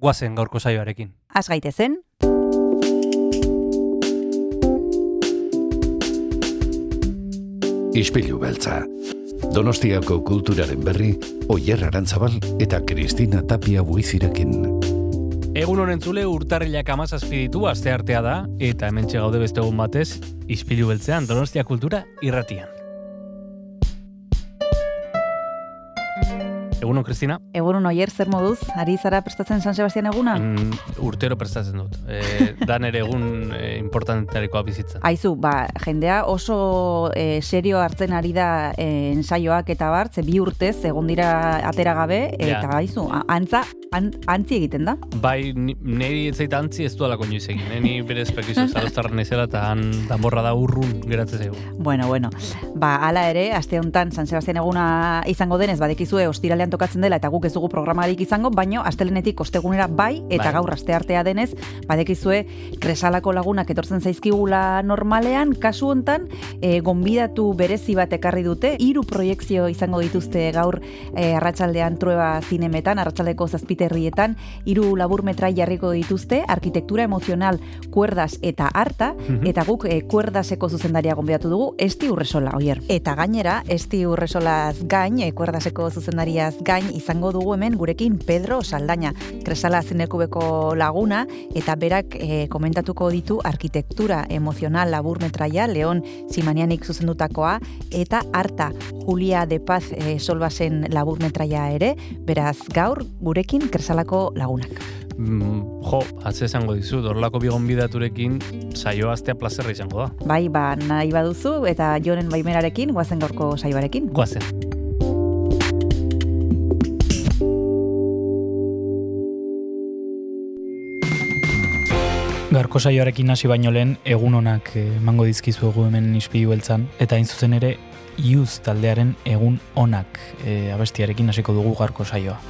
guazen gaurko saioarekin. Az gaitezen, Ispilu beltza. Donostiako kulturaren berri, Oyer Arantzabal eta Kristina Tapia buizirekin. Egun honen zule urtarrilak amazazpi ditu aste artea da, eta hemen gaude beste egun batez, izpilu beltzean Donostia Kultura irratian. Egunon, Kristina? egunon oier zer moduz, ari zara prestatzen San Sebastian eguna? Mm, urtero prestatzen dut. E, dan ere egun e, importantarikoa bizitzen. Aizu, ba, jendea oso e, serio hartzen ari da e, ensaioak eta bart, ze bi urtez egon dira atera gabe, eta Ja. aizu, antza, an, antzi egiten da. Bai, ni- niri ez zait antzi ez dualako inoiz egin. Eh? Ni berez pekizu zarostarra naizela eta han danborra da urrun geratzen zaigu. Bueno, bueno, ba, hala ere, aste honetan San Sebastian eguna izango denez, badekizue ostiralean tokatzen dela eta guk ez dugu programarik izango, baino astelenetik ostegunera bai, eta Bai. gaur aste artea denez, badekizue kresalako lagunak etortzen zaizkigula normalean, kasu hontan, e, gonbidatu berezi bat ekarri dute, hiru proiektzio izango dituzte gaur e, arratsaldean trueba zinemetan, arratsaldeko zazpiterrietan, hiru labur metrai jarriko dituzte, arkitektura emozional, kuerdas eta harta, Mhm. eta guk e, kuerdaseko zuzendaria gonbidatu dugu, esti urresola, oier. Eta gainera, esti urresolaz gain, e, kuerdaseko zuzendariaz gain, izango dugu hemen gurekin Pedro Saldaña, kresala zinekubeko laguna, eta berak e, komentatuko ditu arkitektura emozional labur metraia, Leon Simanianik zuzendutakoa, eta harta Julia de Paz e, solbasen labur metraia ere, beraz gaur gurekin kresalako lagunak. Mm, jo, atze esango dizu, dorlako bigon bidaturekin saio astea plazerra izango da. Bai, ba, nahi baduzu, eta jonen baimerarekin, guazen gaurko saioarekin. Guazen. Garko saioarekin hasi baino lehen egun onak eh, emango dizkizuegu hemen ispilu beltzan eta hain zuzen ere Iuz taldearen egun onak eh, abestiarekin hasiko dugu garko saioa.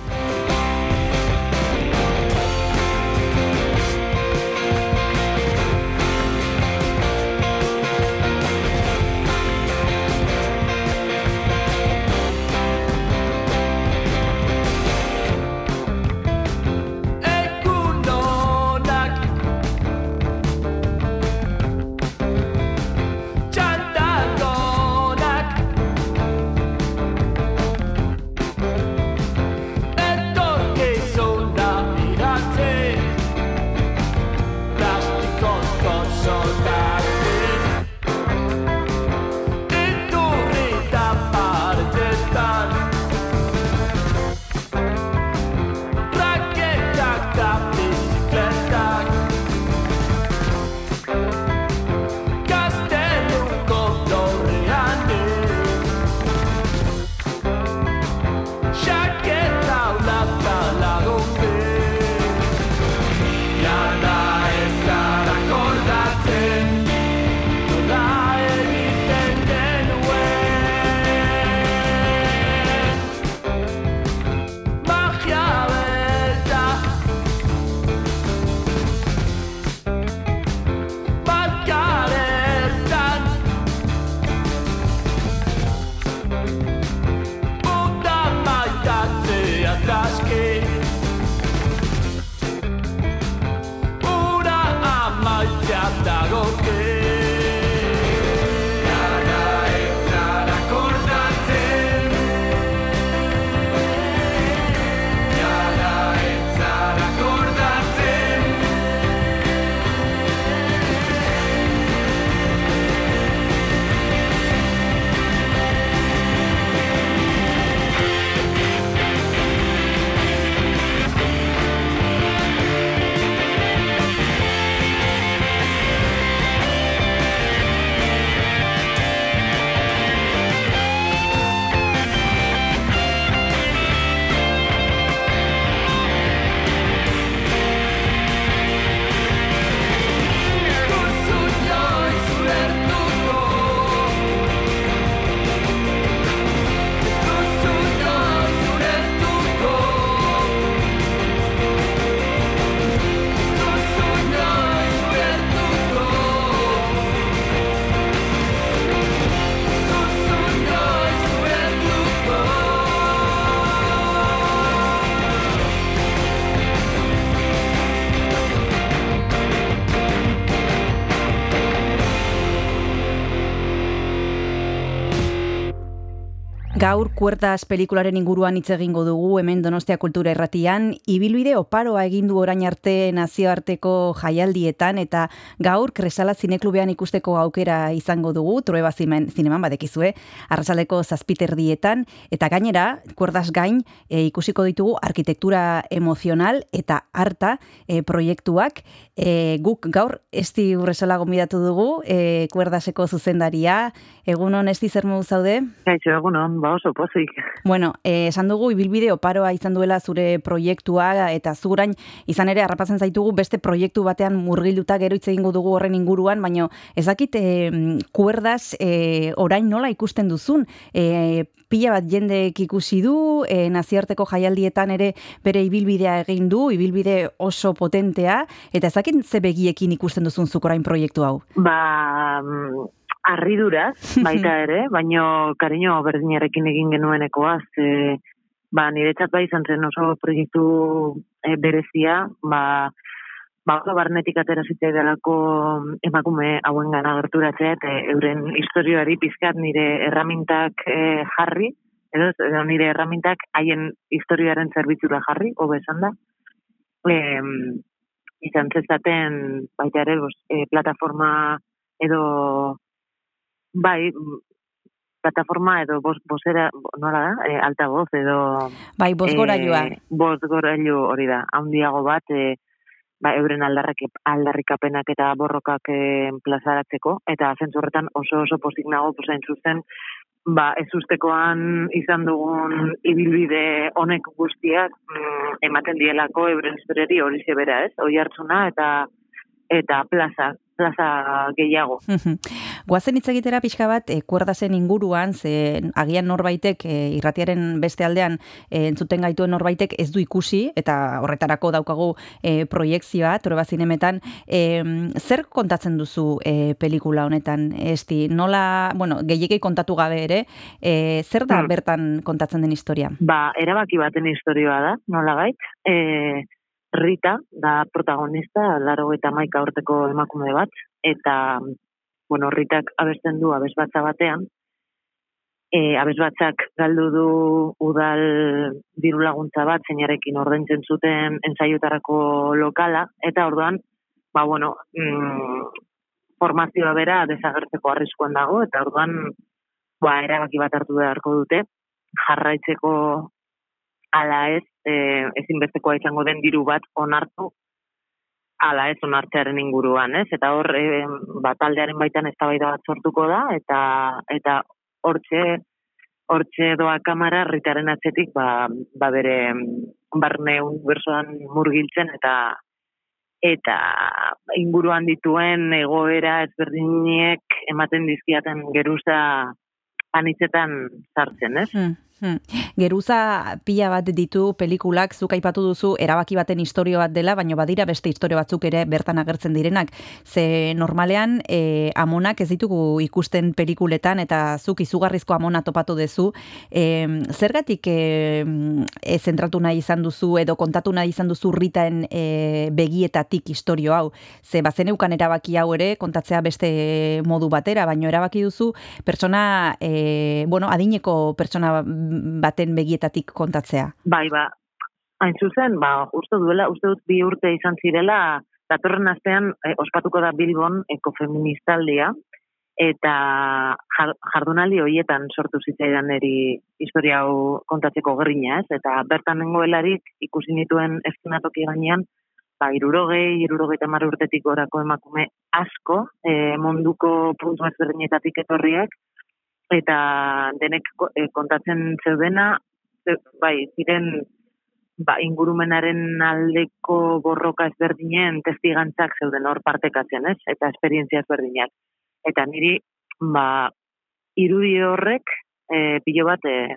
Gaur kuertas pelikularen inguruan hitz egingo dugu hemen Donostia Kultura Erratian, ibilbide oparoa egin du orain arte nazioarteko jaialdietan eta gaur Kresala Zineklubean ikusteko aukera izango dugu, Trueba Zimen zineman badekizue, arrasaleko zazpiterdietan. Eta gainera, kuerdas gain e, ikusiko ditugu arkitektura emozional eta harta e, proiektuak. E, guk gaur esti urresola gombidatu dugu, e, kuerdaseko zuzendaria, egunon esti zer zaude? Gaitxo, egunon, ba oso pozik. Bueno, eh, esan dugu ibilbide oparoa izan duela zure proiektua eta zurain izan ere harrapatzen zaitugu beste proiektu batean murgilduta gero hitz egingo dugu horren inguruan, baino ezakit eh, kuerdas eh, orain nola ikusten duzun? Eh, pila bat jendek ikusi du, eh, naziarteko jaialdietan ere bere ibilbidea egin du, ibilbide oso potentea, eta ezakit ze begiekin ikusten duzun zukorain proiektu hau? Ba, arriduraz, baita ere, baino kariño berdinarekin egin genuenekoa, ze, ba, niretzat bai izan zen oso proiektu e, berezia, ba, ba, oso barnetik atera delako emakume hauen gana gerturatzea, eta euren historioari pizkat nire erramintak e, jarri, edo, edo nire erramintak haien historioaren zerbitzura jarri, hobe esan da. E, izan zezaten, baita ere, e, plataforma edo bai, plataforma edo bos, bosera, nola da, e, alta voz edo... Bai, bos gora joa. E, bos gora hori da, handiago bat, e, ba, euren aldarrak, aldarrikapenak eta borrokak e, plazaratzeko, eta zentzurretan oso oso pozik nago, posain zuzen, ba, ez ustekoan izan dugun ibilbide honek guztiak mm, ematen dielako euren historiari hori zebera, ez? Hoi hartzuna eta eta plaza, plaza gehiago. Guazen hitz egitera pixka bat, e, kuerdazen inguruan, ze agian norbaitek, e, irratiaren beste aldean, e, entzuten gaituen norbaitek ez du ikusi, eta horretarako daukagu e, proiektzioa, tore zinemetan, e, zer kontatzen duzu e, pelikula honetan, esti, nola, bueno, gehiagei kontatu gabe ere, e, zer da hmm. bertan kontatzen den historia? Ba, erabaki baten historioa da, nola gait, e, Rita da protagonista, laro eta maika urteko emakume bat, eta, bueno, Ritak abesten du abez batza batean, e, abez batzak galdu du udal diru laguntza bat, zeinarekin ordentzen zuten ensaiutarako lokala, eta orduan, ba, bueno, mm, formazioa bera desagertzeko arriskuan dago, eta orduan, ba, erabaki bat hartu beharko dute, jarraitzeko ala ez, e, ezinbestekoa izango den diru bat onartu, ala ez onartzearen inguruan, ez? Eta hor, e, ba, taldearen baitan ez bat sortuko da, eta eta hortxe, hortxe doa kamara, ritaren atzetik, ba, ba bere barne unibersoan murgiltzen, eta eta inguruan dituen egoera ezberdiniek ematen dizkiaten geruza anitzetan sartzen, ez? Hmm. Hmm. Geruza pila bat ditu pelikulak zuk aipatu duzu erabaki baten historio bat dela, baina badira beste historio batzuk ere bertan agertzen direnak. Ze normalean e, amonak ez ditugu ikusten pelikuletan eta zuk izugarrizko amona topatu duzu. E, zergatik e, e, zentratu nahi izan duzu edo kontatu nahi izan duzu ritaen e, begietatik historio hau. Ze bazen eukan erabaki hau ere kontatzea beste modu batera, baina erabaki duzu pertsona, e, bueno, adineko pertsona baten begietatik kontatzea. Bai, ba, hain zuzen, ba, uste duela, uste dut bi urte izan zirela, datorren astean e, ospatuko da Bilbon ekofeministaldia, eta jardunaldi horietan sortu zitzaidan eri historia hau kontatzeko gerrina, ez? Eta bertan nengoelarik ikusi nituen eskenatoki gainean, ba, irurogei, irurogei urtetik orako emakume asko, e, munduko puntu ezberdinetatik etorriak, eta denek e, kontatzen zeudena, bai, ziren ba, ingurumenaren aldeko borroka ezberdinen testigantzak zeuden hor partekatzen, ez? Eta esperientzia ezberdinak. Eta niri, ba, irudi horrek, e, pilo bat, e,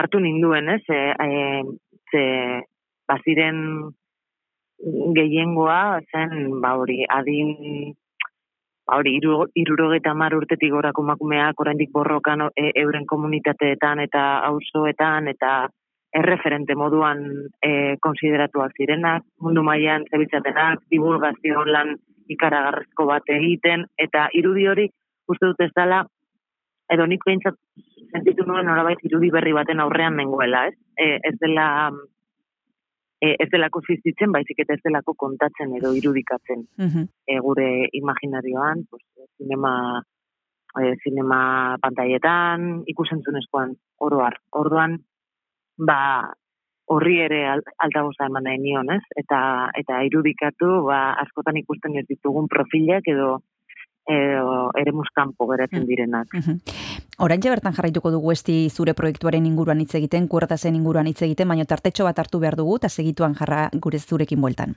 hartu ninduen, ez? E, e, ze, ba, ziren gehiengoa, zen, ba, hori, adin Ba, hori, irurogeta mar urtetik gorako makumeak, oraindik borrokan e, euren komunitateetan eta auzoetan eta erreferente moduan e, konsideratuak zirenak, mundu mailan zebitzatenak, divulgazio lan ikaragarrezko bat egiten, eta irudi hori uste dut ez dela, edo nik behintzat sentitu nuen nolabait irudi berri baten aurrean nengoela, ez? E, ez dela e, ez delako zizitzen, baizik eta ez delako kontatzen edo irudikatzen e, gure imaginarioan, pues, zinema, e, zinema pantaietan, ikusentzunezkoan oroar. Orduan, ba, horri ere altaboza eman nahi nion, ez? Eta, eta irudikatu, ba, askotan ikusten ez ditugun profilak edo edo ere muskampo geratzen mm. direnak. Mm -hmm. bertan jarraituko dugu esti zure proiektuaren inguruan hitz egiten, kuertazen inguruan hitz egiten, baina tartetxo bat hartu behar dugu, eta segituan jarra gure zurekin bueltan.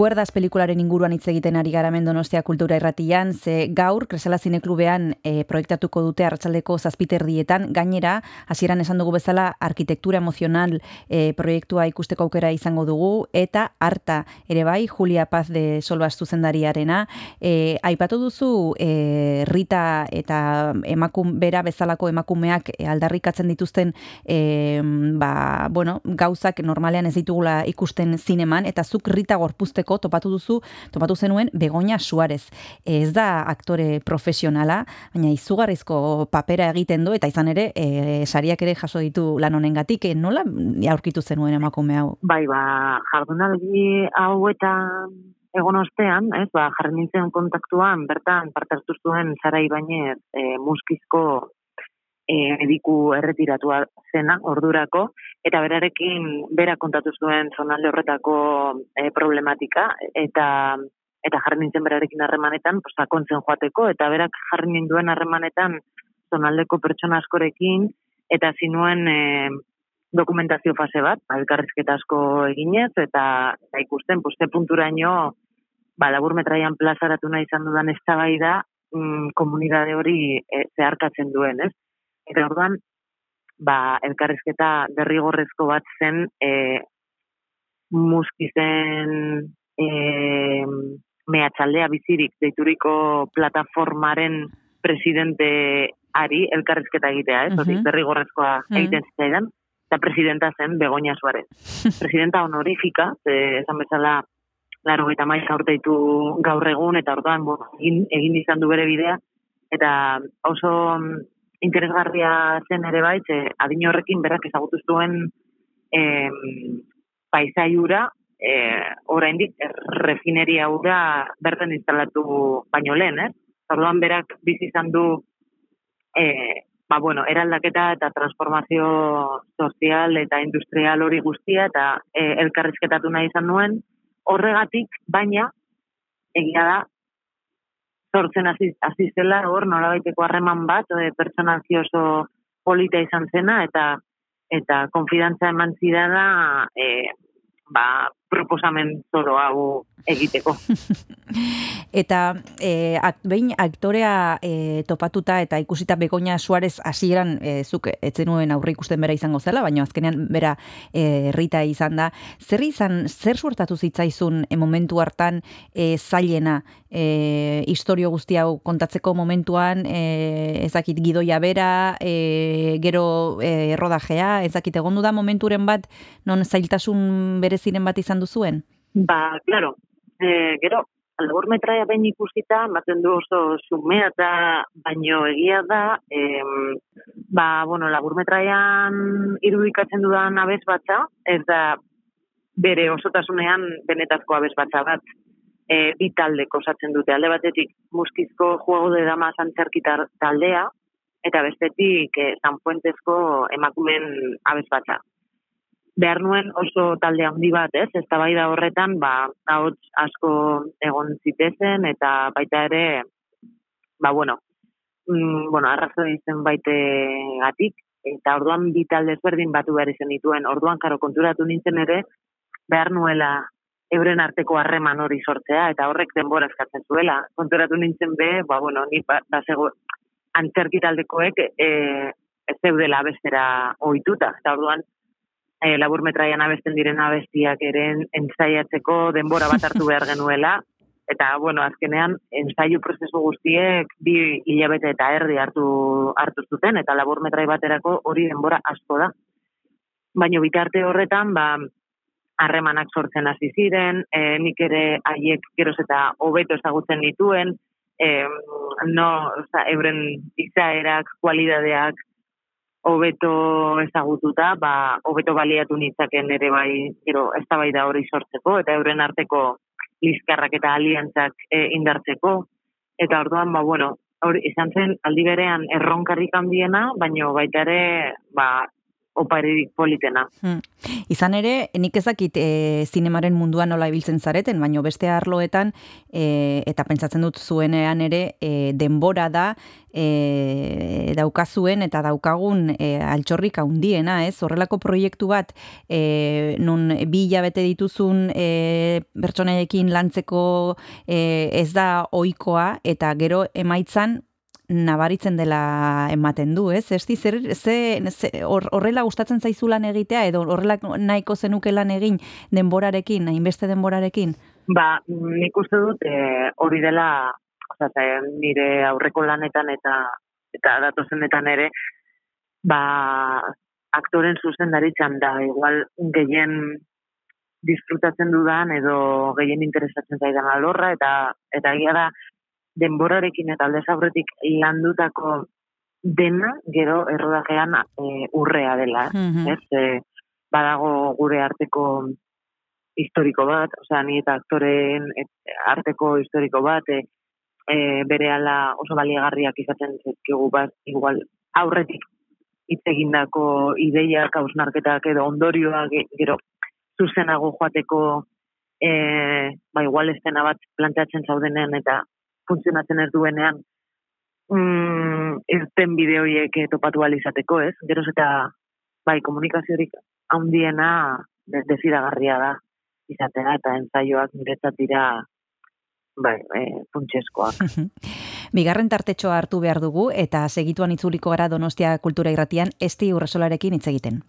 Kuerdas pelikularen inguruan hitz egiten ari gara Donostia Kultura Irratian, ze gaur Kresala Zine Klubean e, proiektatuko dute arratsaldeko zazpiterdietan, gainera, hasieran esan dugu bezala, arkitektura emozional e, proiektua ikusteko aukera izango dugu, eta harta ere bai, Julia Paz de Solbaz zuzendariarena, e, aipatu duzu e, Rita eta emakum, bera bezalako emakumeak aldarrikatzen dituzten e, ba, bueno, gauzak normalean ez ditugula ikusten zineman, eta zuk Rita gorpuzteko topatu duzu, topatu zenuen Begoña Suarez. Ez da aktore profesionala, baina izugarrizko papera egiten du, eta izan ere, e, sariak ere jaso ditu lan honengatik, e, nola aurkitu zenuen emakume hau? Bai, ba, jardunaldi hau eta egon ostean, ez, ba, jarri nintzen kontaktuan, bertan, parte hartu zuen Zara Ibañez e, muskizko e, mediku erretiratua zena ordurako, eta berarekin bera kontatu zuen zonalde horretako e, problematika, eta eta jarri nintzen berarekin harremanetan, sakontzen joateko, eta berak jarri ninduen harremanetan zonaldeko pertsona askorekin, eta zinuen e, dokumentazio fase bat, elkarrizketa asko eginez, eta, eta ikusten, poste punturaino, ba, labur metraian plazaratu nahi izan dudan ez da, mm, komunidade hori e, zeharkatzen duen, ez? Eta orduan, ba, elkarrizketa derrigorrezko bat zen e, muskizen e, mehatxaldea bizirik deituriko plataformaren presidente ari elkarrizketa egitea, ez? Uh derrigorrezkoa egiten uh zitzaidan, eta presidenta zen Begoña Suarez. presidenta honorifika, esan bezala laro eta maiz aurteitu gaur egun, eta orduan egin, egin izan du bere bidea, eta oso interesgarria zen ere bai, ze adin horrekin berak ezagutu zuen e, paisaiura, e, oraindik refineria hura berten instalatu baino lehen, eh? Orduan berak bizi izan du e, ba, bueno, eraldaketa eta transformazio sozial eta industrial hori guztia, eta e, elkarrizketatu nahi izan nuen, horregatik, baina, egia da, sortzen hasi zela hor norabaiteko harreman bat e, pertsonalki oso polita izan zena eta eta konfidantza eman zidana e, ba, proposamen zoro hau egiteko. eta e, ak, behin aktorea e, topatuta eta ikusita Begoña Suarez hasieran e, zuk etzen nuen aurre ikusten bera izango zela, baina azkenean bera e, rita izan da. Zer izan, zer suertatu zitzaizun e, momentu hartan e, zailena e, historio guzti hau kontatzeko momentuan e, ezakit gidoia bera, e, gero e, errodajea, ezakit egondu da momenturen bat non zailtasun bereziren bat izan duzuen? Ba, claro, e, gero, albor metraia bain ikusita, baten du oso sumea eta baino egia da, em, ba, bueno, labur metraian irudikatzen dudan abez batza, ez da bere osotasunean benetazko abez batza bat, e, bi talde kosatzen dute, alde batetik muskizko juego de dama zantzerkitar taldea, eta bestetik e, San Fuentezko emakumen abez batza behar nuen oso talde handi bat, ez? Ez da horretan, ba, hau asko egon zitezen, eta baita ere, ba, bueno, mm, bueno, arrazo izen baite gatik, eta orduan bi talde ezberdin batu behar izan dituen, orduan karo konturatu nintzen ere, behar nuela euren arteko harreman hori sortzea, eta horrek denbora eskatzen zuela. Konturatu nintzen be, ba, bueno, ni ba, ba zego, antzerkitaldekoek e, ez zeudela bestera ohituta, eta orduan e, labur metraian abesten diren abestiak ere entzaiatzeko denbora bat hartu behar genuela, eta, bueno, azkenean, entzaiu prozesu guztiek bi hilabete eta erdi hartu, hartu zuten, eta labur metrai baterako hori denbora asko da. Baina bitarte horretan, ba, harremanak sortzen hasi ziren, e, nik ere haiek geroz eta hobeto ezagutzen dituen, e, no, oza, euren izaerak, kualidadeak, hobeto ezagututa, ba, hobeto baliatu nitzaken ere bai, gero, ez da bai da hori sortzeko, eta euren arteko lizkarrak eta aliantzak e, indartzeko, eta orduan, ba, bueno, hori izan zen aldi berean erronkarrik handiena, baino baita ere, ba, oparirik politena. Hmm. Izan ere, nik ezakit e, zinemaren munduan nola ibiltzen zareten, baino beste arloetan, e, eta pentsatzen dut zuenean ere, e, denbora da, e, daukazuen eta daukagun e, altxorrik handiena, ez? Horrelako proiektu bat, e, nun bi hilabete dituzun e, pertsonaiekin lantzeko e, ez da ohikoa eta gero emaitzan nabaritzen dela ematen du, ez? Esti zer ze horrela gustatzen zaizu lan egitea edo horrela nahiko zenuke lan egin denborarekin, hainbeste denborarekin? Ba, nik uste dut e, hori dela, osea, nire aurreko lanetan eta eta datozenetan ere, ba, aktoren zuzendaritzan da, igual gehien disfrutatzen dudan edo gehien interesatzen zaidan alorra eta eta egia da denborarekin eta alde zabretik landutako dena gero errodajean e, urrea dela. Mm ez, e, badago gure arteko historiko bat, osea, ni eta aktoren arteko historiko bat, e, e, bere ala oso baliagarriak izaten zezkigu bat, igual, aurretik hitz egindako ideiak, hausnarketak edo ondorioak gero zuzenago joateko e, ba, igual estena bat planteatzen zaudenean eta funtzionatzen ez duenean mm, irten bideoiek topatu alizateko, ez? Gero eta bai, komunikaziorik handiena desiragarria da izatea eta ensaioak niretzat dira bai, e, funtsezkoak. Bigarren tartetxoa hartu behar dugu eta segituan itzuliko gara Donostia Kultura Irratian esti urresolarekin hitz egiten.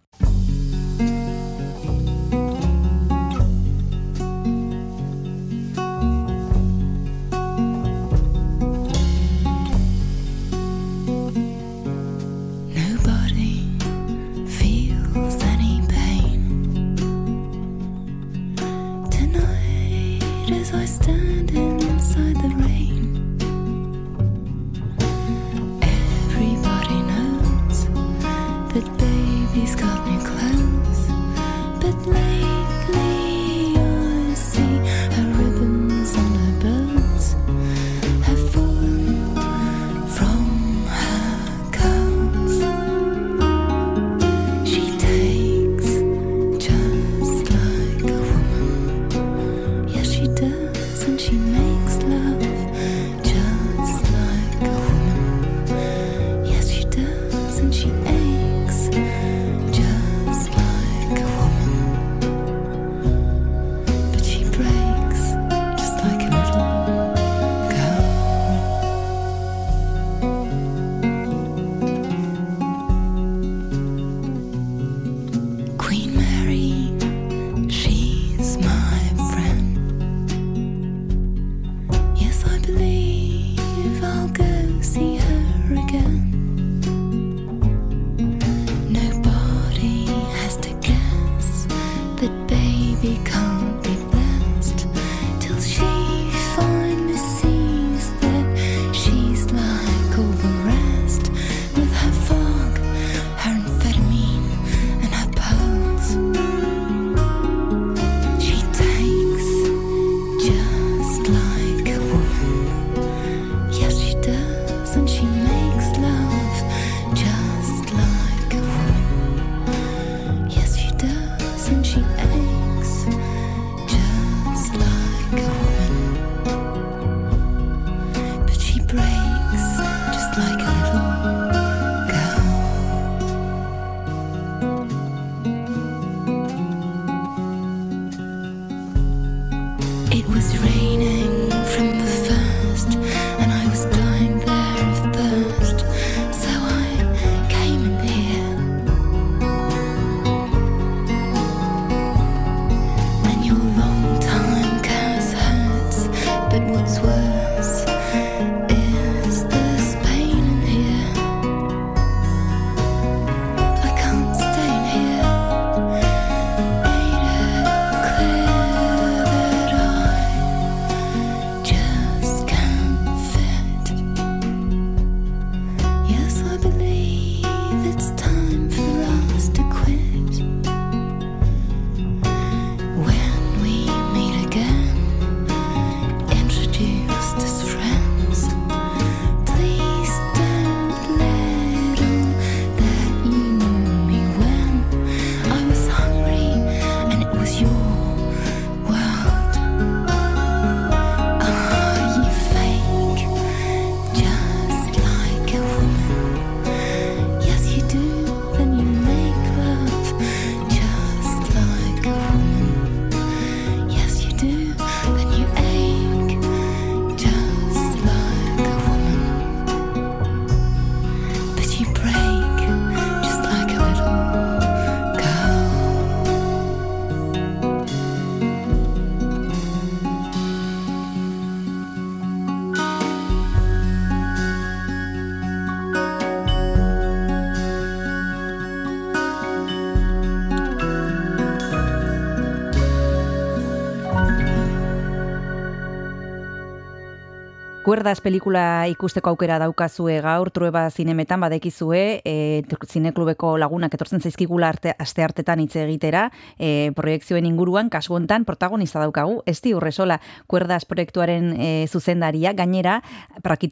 Kuerdaz pelikula ikusteko aukera daukazue gaur, trueba zinemetan badekizue, e, zineklubeko lagunak etortzen zaizkigula arte, aste hartetan hitz egitera, e, proiektzioen inguruan, kasu hontan protagonista daukagu, esti urresola, kuerdaz proiektuaren e, zuzendaria, gainera,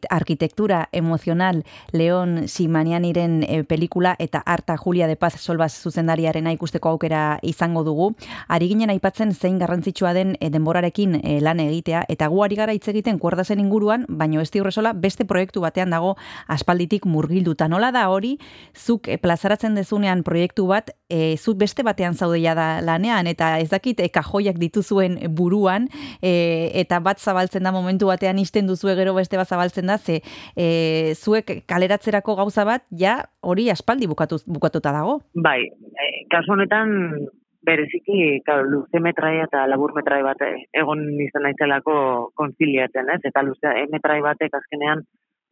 arkitektura emozional Leon Simanianiren e, pelikula eta Arta Julia de Paz Solbaz zuzendariaren ikusteko aukera izango dugu. Ari ginen aipatzen zein garrantzitsua den e, denborarekin e, lan egitea, eta gu ari gara hitz egiten kuerdazen inguruan, baino ez diurresola beste proiektu batean dago aspalditik murgilduta. Nola da hori, zuk e, plazaratzen dezunean proiektu bat, e, zuk beste batean zaudeia da lanean, eta ez dakit e, kajoiak dituzuen buruan, e, eta bat zabaltzen da momentu batean isten duzu gero beste bat zabaltzen da, ze e, zuek kaleratzerako gauza bat, ja hori aspaldi bukatu, bukatuta dago? Bai, e, kasu honetan bereziki, claro, luze metraia eta labur metrai bat egon izan naizelako konziliatzen, ez? Eta luze e, metrai batek azkenean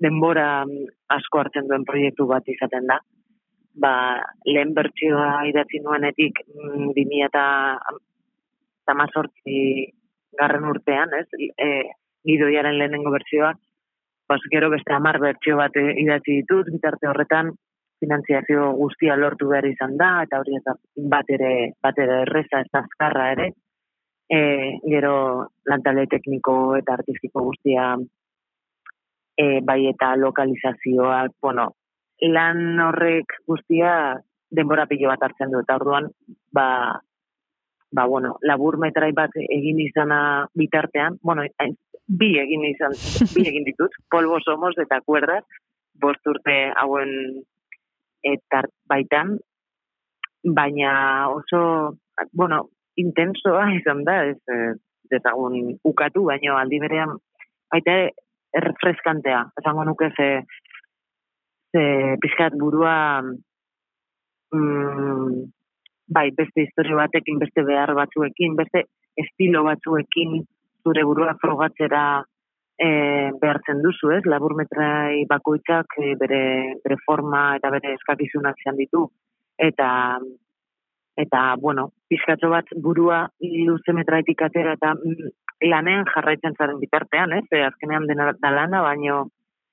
denbora mm, asko hartzen duen proiektu bat izaten da. Ba, lehen bertsioa idatzi nuenetik mm, bimia eta tamazortzi garren urtean, ez? E, gidoiaren lehenengo bertsioa, pas, gero beste amar bertsio bat idatzi ditut, bitarte horretan, finantziazio guztia lortu behar izan da, eta hori eta bat ere, bat ere erreza ez azkarra ere, e, gero lantale tekniko eta artistiko guztia e, bai eta lokalizazioak, bueno, lan horrek guztia denbora pilo bat hartzen du, eta orduan, ba, ba, bueno, labur metrai bat egin izana bitartean, bueno, bi egin izan, bi egin ditut, polvo somos eta kuerdas, bost urte hauen eta baitan, baina oso, bueno, intensoa izan da, ez, dezagun ukatu, baina aldi berean, baita errefreskantea, esango nuke ze, ze pizkat burua, mm, bai, beste historio batekin, beste behar batzuekin, beste estilo batzuekin, zure burua frogatzera e, behartzen duzu, ez? Laburmetrai bakoitzak e, bere, bere forma eta bere eskakizunak izan ditu. Eta, eta bueno, pizkatzo bat burua luze metraitik atera eta mm, lanean jarraitzen zaren bitartean, ez? E, azkenean dena da lana, baino,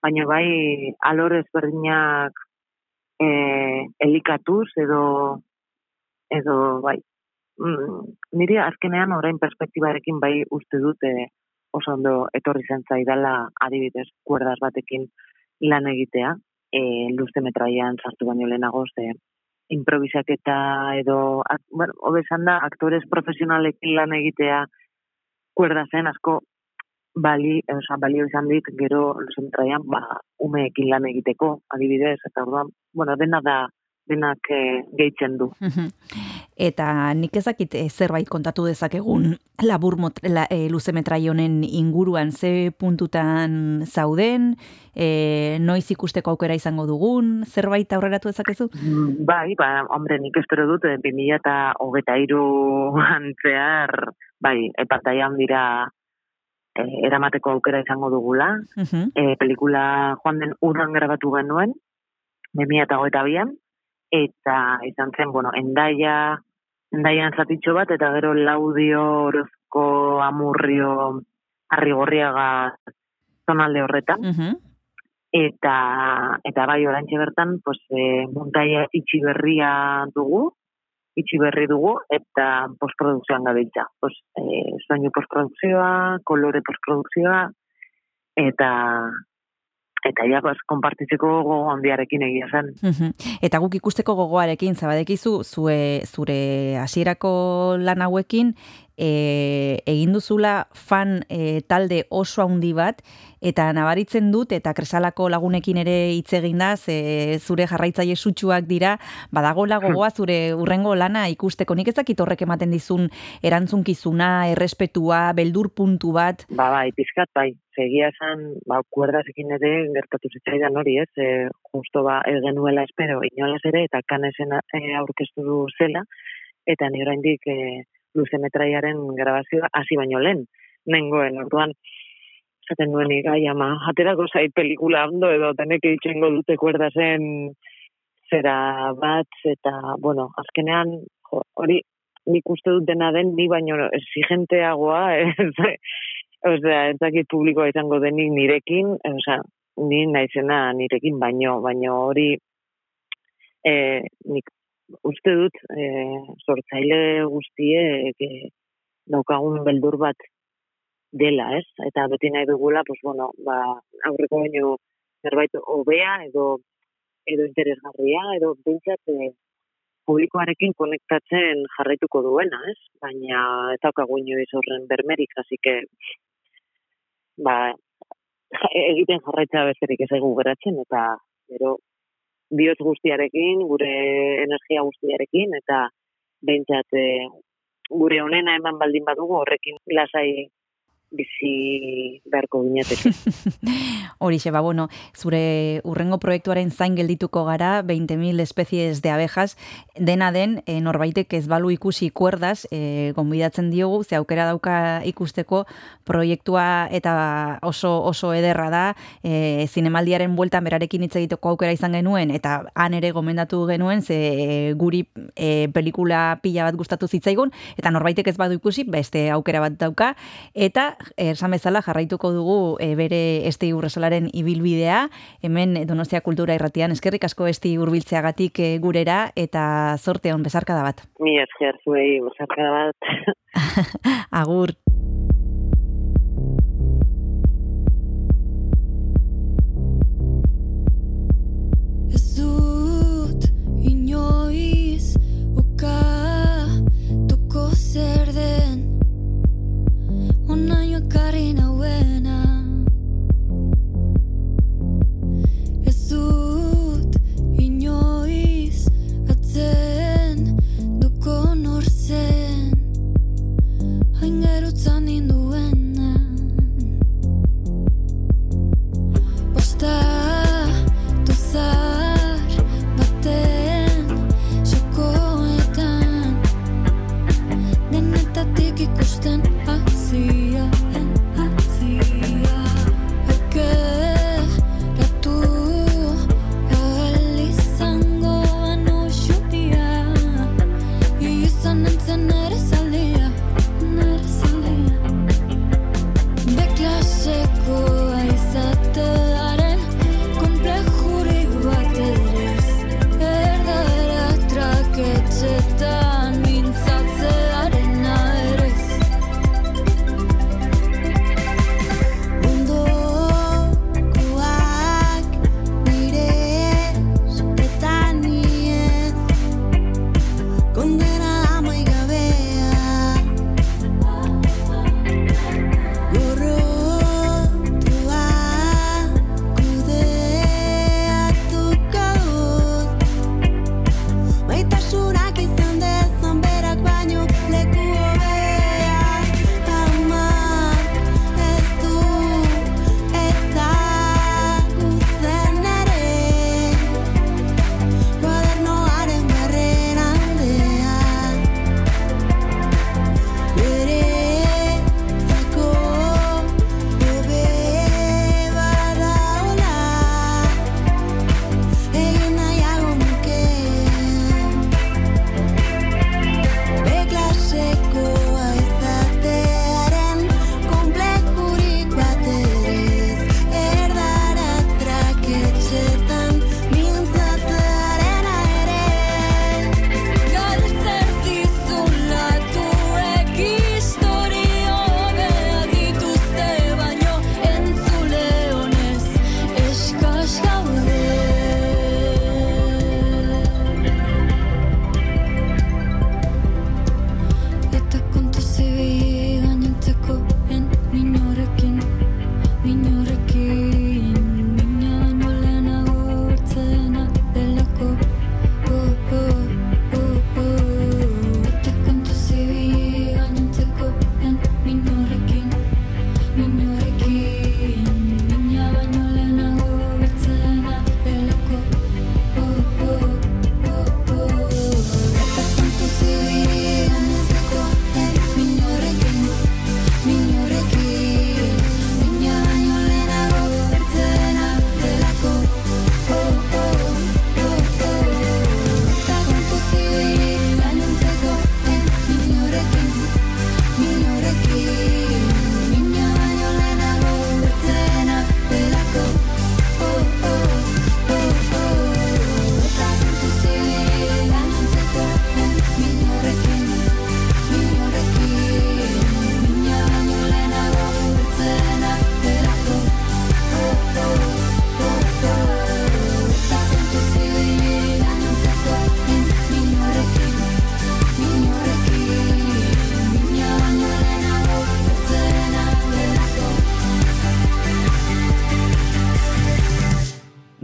baino bai alorez berdinak e, elikatuz edo edo bai. Mm, niri azkenean orain perspektibarekin bai uste dute oso ondo etorri zen zaidala adibidez kuerdas batekin lan egitea, e, luze metraian sartu baino lehenago ze improvisaketa edo, bueno, obesan da, aktores profesionalekin lan egitea kuerda zen asko bali, oza, balio izan dit, gero luze metraian, ba, umeekin lan egiteko, adibidez, eta orduan, bueno, dena da, denak e, gehitzen du. Eta nik ezakit e, zerbait kontatu dezakegun labur mot, la, e, luze honen inguruan ze puntutan zauden, e, noiz ikusteko aukera izango dugun, zerbait aurreratu dezakezu? Mm, bai, ba, hombre, nik espero dut, 2000 eta hogeta iru antzear, bai, epataian dira e, eramateko aukera izango dugula. Uh e, pelikula joan den udan grabatu genuen, 2000 eta bian, eta izan zen, bueno, endaia, endaian zatitxo bat, eta gero laudio, orozko, amurrio, arrigorriaga zonalde horretan. Eta, eta bai, orantxe bertan, pues, e, muntaia itxi berria dugu, itxi berri dugu, eta postprodukzioan gabiltza. Pues, e, soinu postprodukzioa, kolore postprodukzioa, eta, eta ja konpartitzeko gogo handiarekin egia zen. Eta guk ikusteko gogoarekin zabadekizu zure zure hasierako lan hauekin e, egin duzula fan e, talde oso handi bat eta nabaritzen dut eta kresalako lagunekin ere hitz egin da ze zure jarraitzaile sutsuak dira badago lagoa zure urrengo lana ikusteko. Nik ezakit horrek ematen dizun erantzunkizuna errespetua beldur puntu bat. Ba bai pizkat bai. Segia esan ba kuerdasekin ere gertatu zitzaidan hori ez? E, justo ba ez genuela espero inolas ere eta kanesen e, aurkeztu du zela. Eta ni oraindik e, luze metraiaren grabazioa hasi baino lehen, nengoen, orduan, zaten duen igai, ama, aterako zait pelikula ondo edo teneke itxengo dute kuerda zen zera bat, eta, bueno, azkenean, hori, nik uste dut dena den, ni baino exigenteagoa, ez, Osea, ez dakit publikoa izango denik nirekin, osea, ni naizena nirekin baino, baino hori e, nik uste dut e, sortzaile guztie e, daukagun beldur bat dela, ez? Eta beti nahi dugula, pues bueno, ba, aurreko baino zerbait hobea edo edo interesgarria edo bintzat e, publikoarekin konektatzen jarraituko duena, ez? Baina ez daukagu inoiz horren bermerik, hasi que ba, egiten jarraitza bezerik ez egu geratzen, eta gero bihotz guztiarekin, gure energia guztiarekin, eta behintzat e, gure honena eman baldin badugu horrekin lasai bizi beharko ginetek. Horixe, ba, bueno, zure urrengo proiektuaren zain geldituko gara, 20.000 espezies de abejas, dena den, e, norbaitek ez balu ikusi kuerdaz, e, gonbidatzen diogu, ze aukera dauka ikusteko proiektua eta oso oso ederra da, e, zinemaldiaren bueltan berarekin hitz egiteko aukera izan genuen, eta han ere gomendatu genuen, ze e, guri e, pelikula pila bat gustatu zitzaigun, eta norbaitek ez badu ikusi, beste aukera bat dauka, eta esan bezala jarraituko dugu e, bere este urresolaren ibilbidea, hemen Donostia Kultura Irratian eskerrik asko esti hurbiltzeagatik e, gurera eta zorte on bezarkada bat. Mi esker zuei bezarkada bat. Agur. Karina wenan Jesus ut inois atzen du konorzen Hain gero zan induen Pasta tusar noten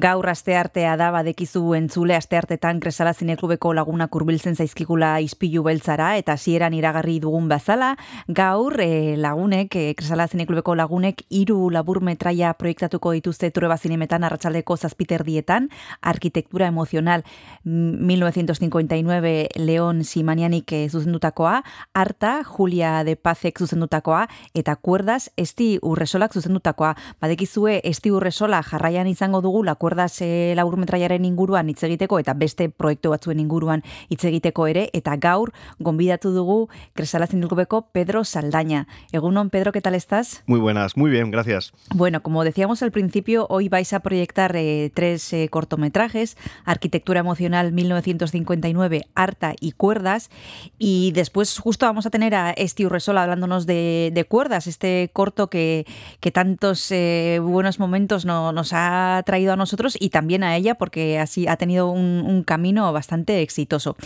Gaur aste artea da badekizu entzule aste artetan Kresala Zineklubeko lagunak hurbiltzen zaizkigula ispilu beltzara eta hasieran iragarri dugun bazala, gaur e, lagunek, e, Kresala Zineklubeko lagunek hiru labur metraia proiektatuko dituzte Trueba Zinemetan arratsaldeko zazpiterdietan, arkitektura emozional 1959 Leon Simanianik e, zuzendutakoa, Arta, Julia de Pazek zuzendutakoa, eta Kuerdas, Esti Urresolak zuzendutakoa. Badekizue, Esti Urresola jarraian izango dugu la Kuerdas e, laburmetraiaren inguruan hitz egiteko eta beste proiektu batzuen inguruan hitz egiteko ere, eta gaur, gonbidatu dugu Kresalazin Dulkubeko Pedro Saldaña. Egunon, Pedro, ¿qué tal estás? Muy buenas, muy bien, gracias. Bueno, como decíamos al principio, hoy vais a proyectar eh, tres eh, cortometrajes, Arquitectura Emocional 1959, Arta y Cuerdas, y después justo vamos a tener a Esti Urresola hablándonos de, de Cuerdas, este corto que, que tantos eh, buenos momentos no, nos ha traído a nosotros y también a ella porque así ha tenido un, camino bastante exitoso.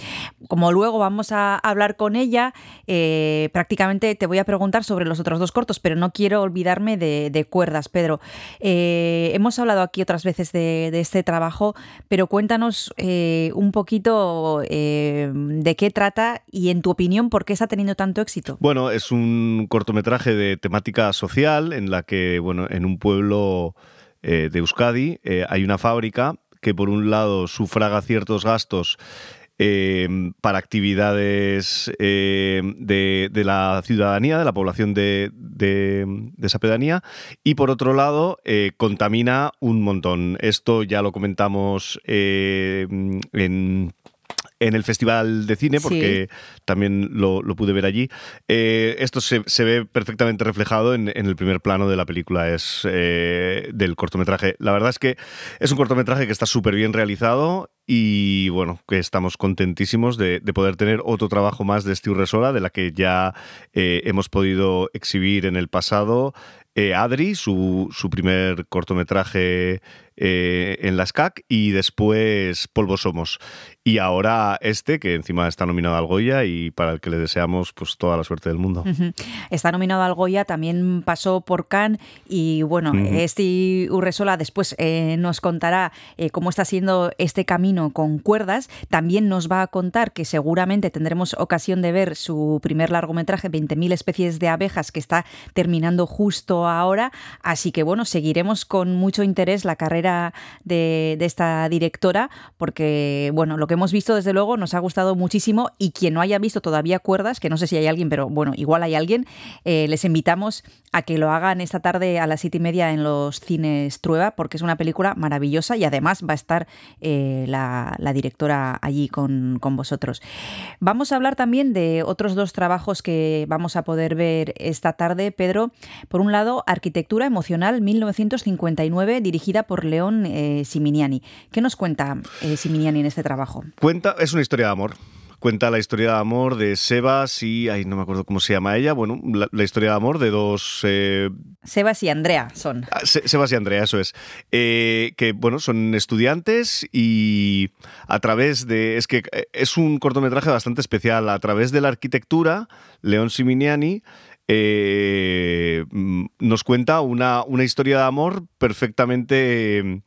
Como luego vamos a hablar con ella, eh, prácticamente te voy a preguntar sobre los otros dos cortos, pero no quiero olvidarme de, Cuerdas, Pedro. Eh, hemos hablado aquí otras veces de, este trabajo, pero cuéntanos eh, un poquito de qué trata y en tu opinión por qué está teniendo tanto éxito. Bueno, es un cortometraje de temática social en la que, bueno, en un pueblo eh, de Euskadi eh, hay una fábrica que por un lado sufraga ciertos gastos eh, para actividades de, la ciudadanía, de la población de, esa pedanía, y por otro lado contamina un montón. Esto ya lo comentamos en en el Festival de Cine, porque sí. también lo, lo, pude ver allí. Eh, esto se, se, ve perfectamente reflejado en, en, el primer plano de la película, es eh, del cortometraje. La verdad es que es un cortometraje que está súper bien realizado y bueno, que estamos contentísimos de, de, poder tener otro trabajo más de Steve Resola, de la que ya eh, hemos podido exhibir en el pasado eh, Adri, su, su, primer cortometraje eh, en la SCAC, y después Polvo Somos. Y ahora este, que encima está nominado al Goya y para el que le deseamos pues toda la suerte del mundo. Uh -huh. Está nominado al Goya, también pasó por Cannes y bueno, uh -huh. este Urresola después eh, nos contará eh, cómo está siendo este camino con cuerdas. También nos va a contar que seguramente tendremos ocasión de ver su primer largometraje, 20.000 especies de abejas, que está terminando justo ahora. Así que bueno, seguiremos con mucho interés la carrera de, de esta directora, porque bueno, lo que hemos visto desde luego nos ha gustado muchísimo y quien no haya visto todavía cuerdas, que no sé si hay alguien, pero bueno, igual hay alguien, eh, les invitamos a que lo hagan esta tarde a las siete y media en los cines Trueba, porque es una película maravillosa y además va a estar eh, la, directora allí con, con, vosotros. Vamos a hablar también de otros dos trabajos que vamos a poder ver esta tarde, Pedro. Por un lado, Arquitectura Emocional 1959, dirigida por León eh, Siminiani. ¿Qué nos cuenta eh, Siminiani en este trabajo? Cuenta, es una historia de amor cuenta la historia de amor de Sebas y, ay, no me acuerdo cómo se llama ella, bueno, la, la historia de amor de dos... Eh... Sebas y Andrea son. Se, Sebas y Andrea, eso es. Eh, que, bueno, son estudiantes y a través de... Es que eh, es un cortometraje bastante especial. A través de la arquitectura, León Siminiani... Eh, nos cuenta una, una, historia de amor perfectamente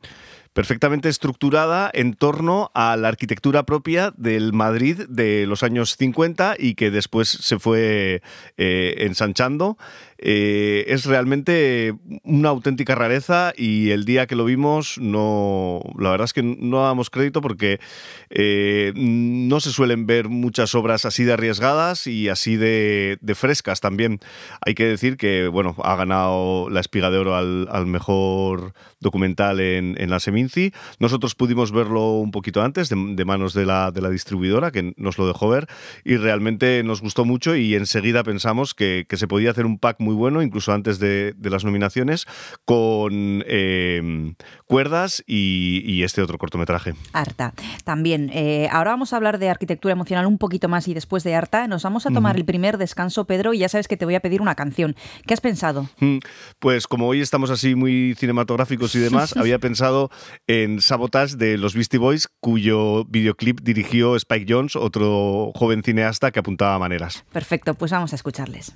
perfectamente estructurada en torno a la arquitectura propia del Madrid de los años 50 y que después se fue eh, ensanchando. Eh, es realmente una auténtica rareza y el día que lo vimos no la verdad es que no damos crédito porque eh, no se suelen ver muchas obras así de arriesgadas y así de, frescas también. Hay que decir que bueno ha ganado la espiga de oro al, mejor documental en, la Seminci. Nosotros pudimos verlo un poquito antes de, de manos de la, de la, distribuidora que nos lo dejó ver y realmente nos gustó mucho y enseguida pensamos que, que se podía hacer un pack muy bueno, incluso antes de, de las nominaciones, con eh, cuerdas y, y, este otro cortometraje. Arta. También, eh, ahora vamos a hablar de arquitectura emocional un poquito más y después de Arta nos vamos a tomar uh -huh. el primer descanso, Pedro, y ya sabes que te voy a pedir una canción. ¿Qué has pensado? Pues como hoy estamos así muy cinematográficos y demás, había pensado en Sabotage de los Beastie Boys, cuyo videoclip dirigió Spike Jones, otro joven cineasta que apuntaba maneras. Perfecto, pues vamos a escucharles.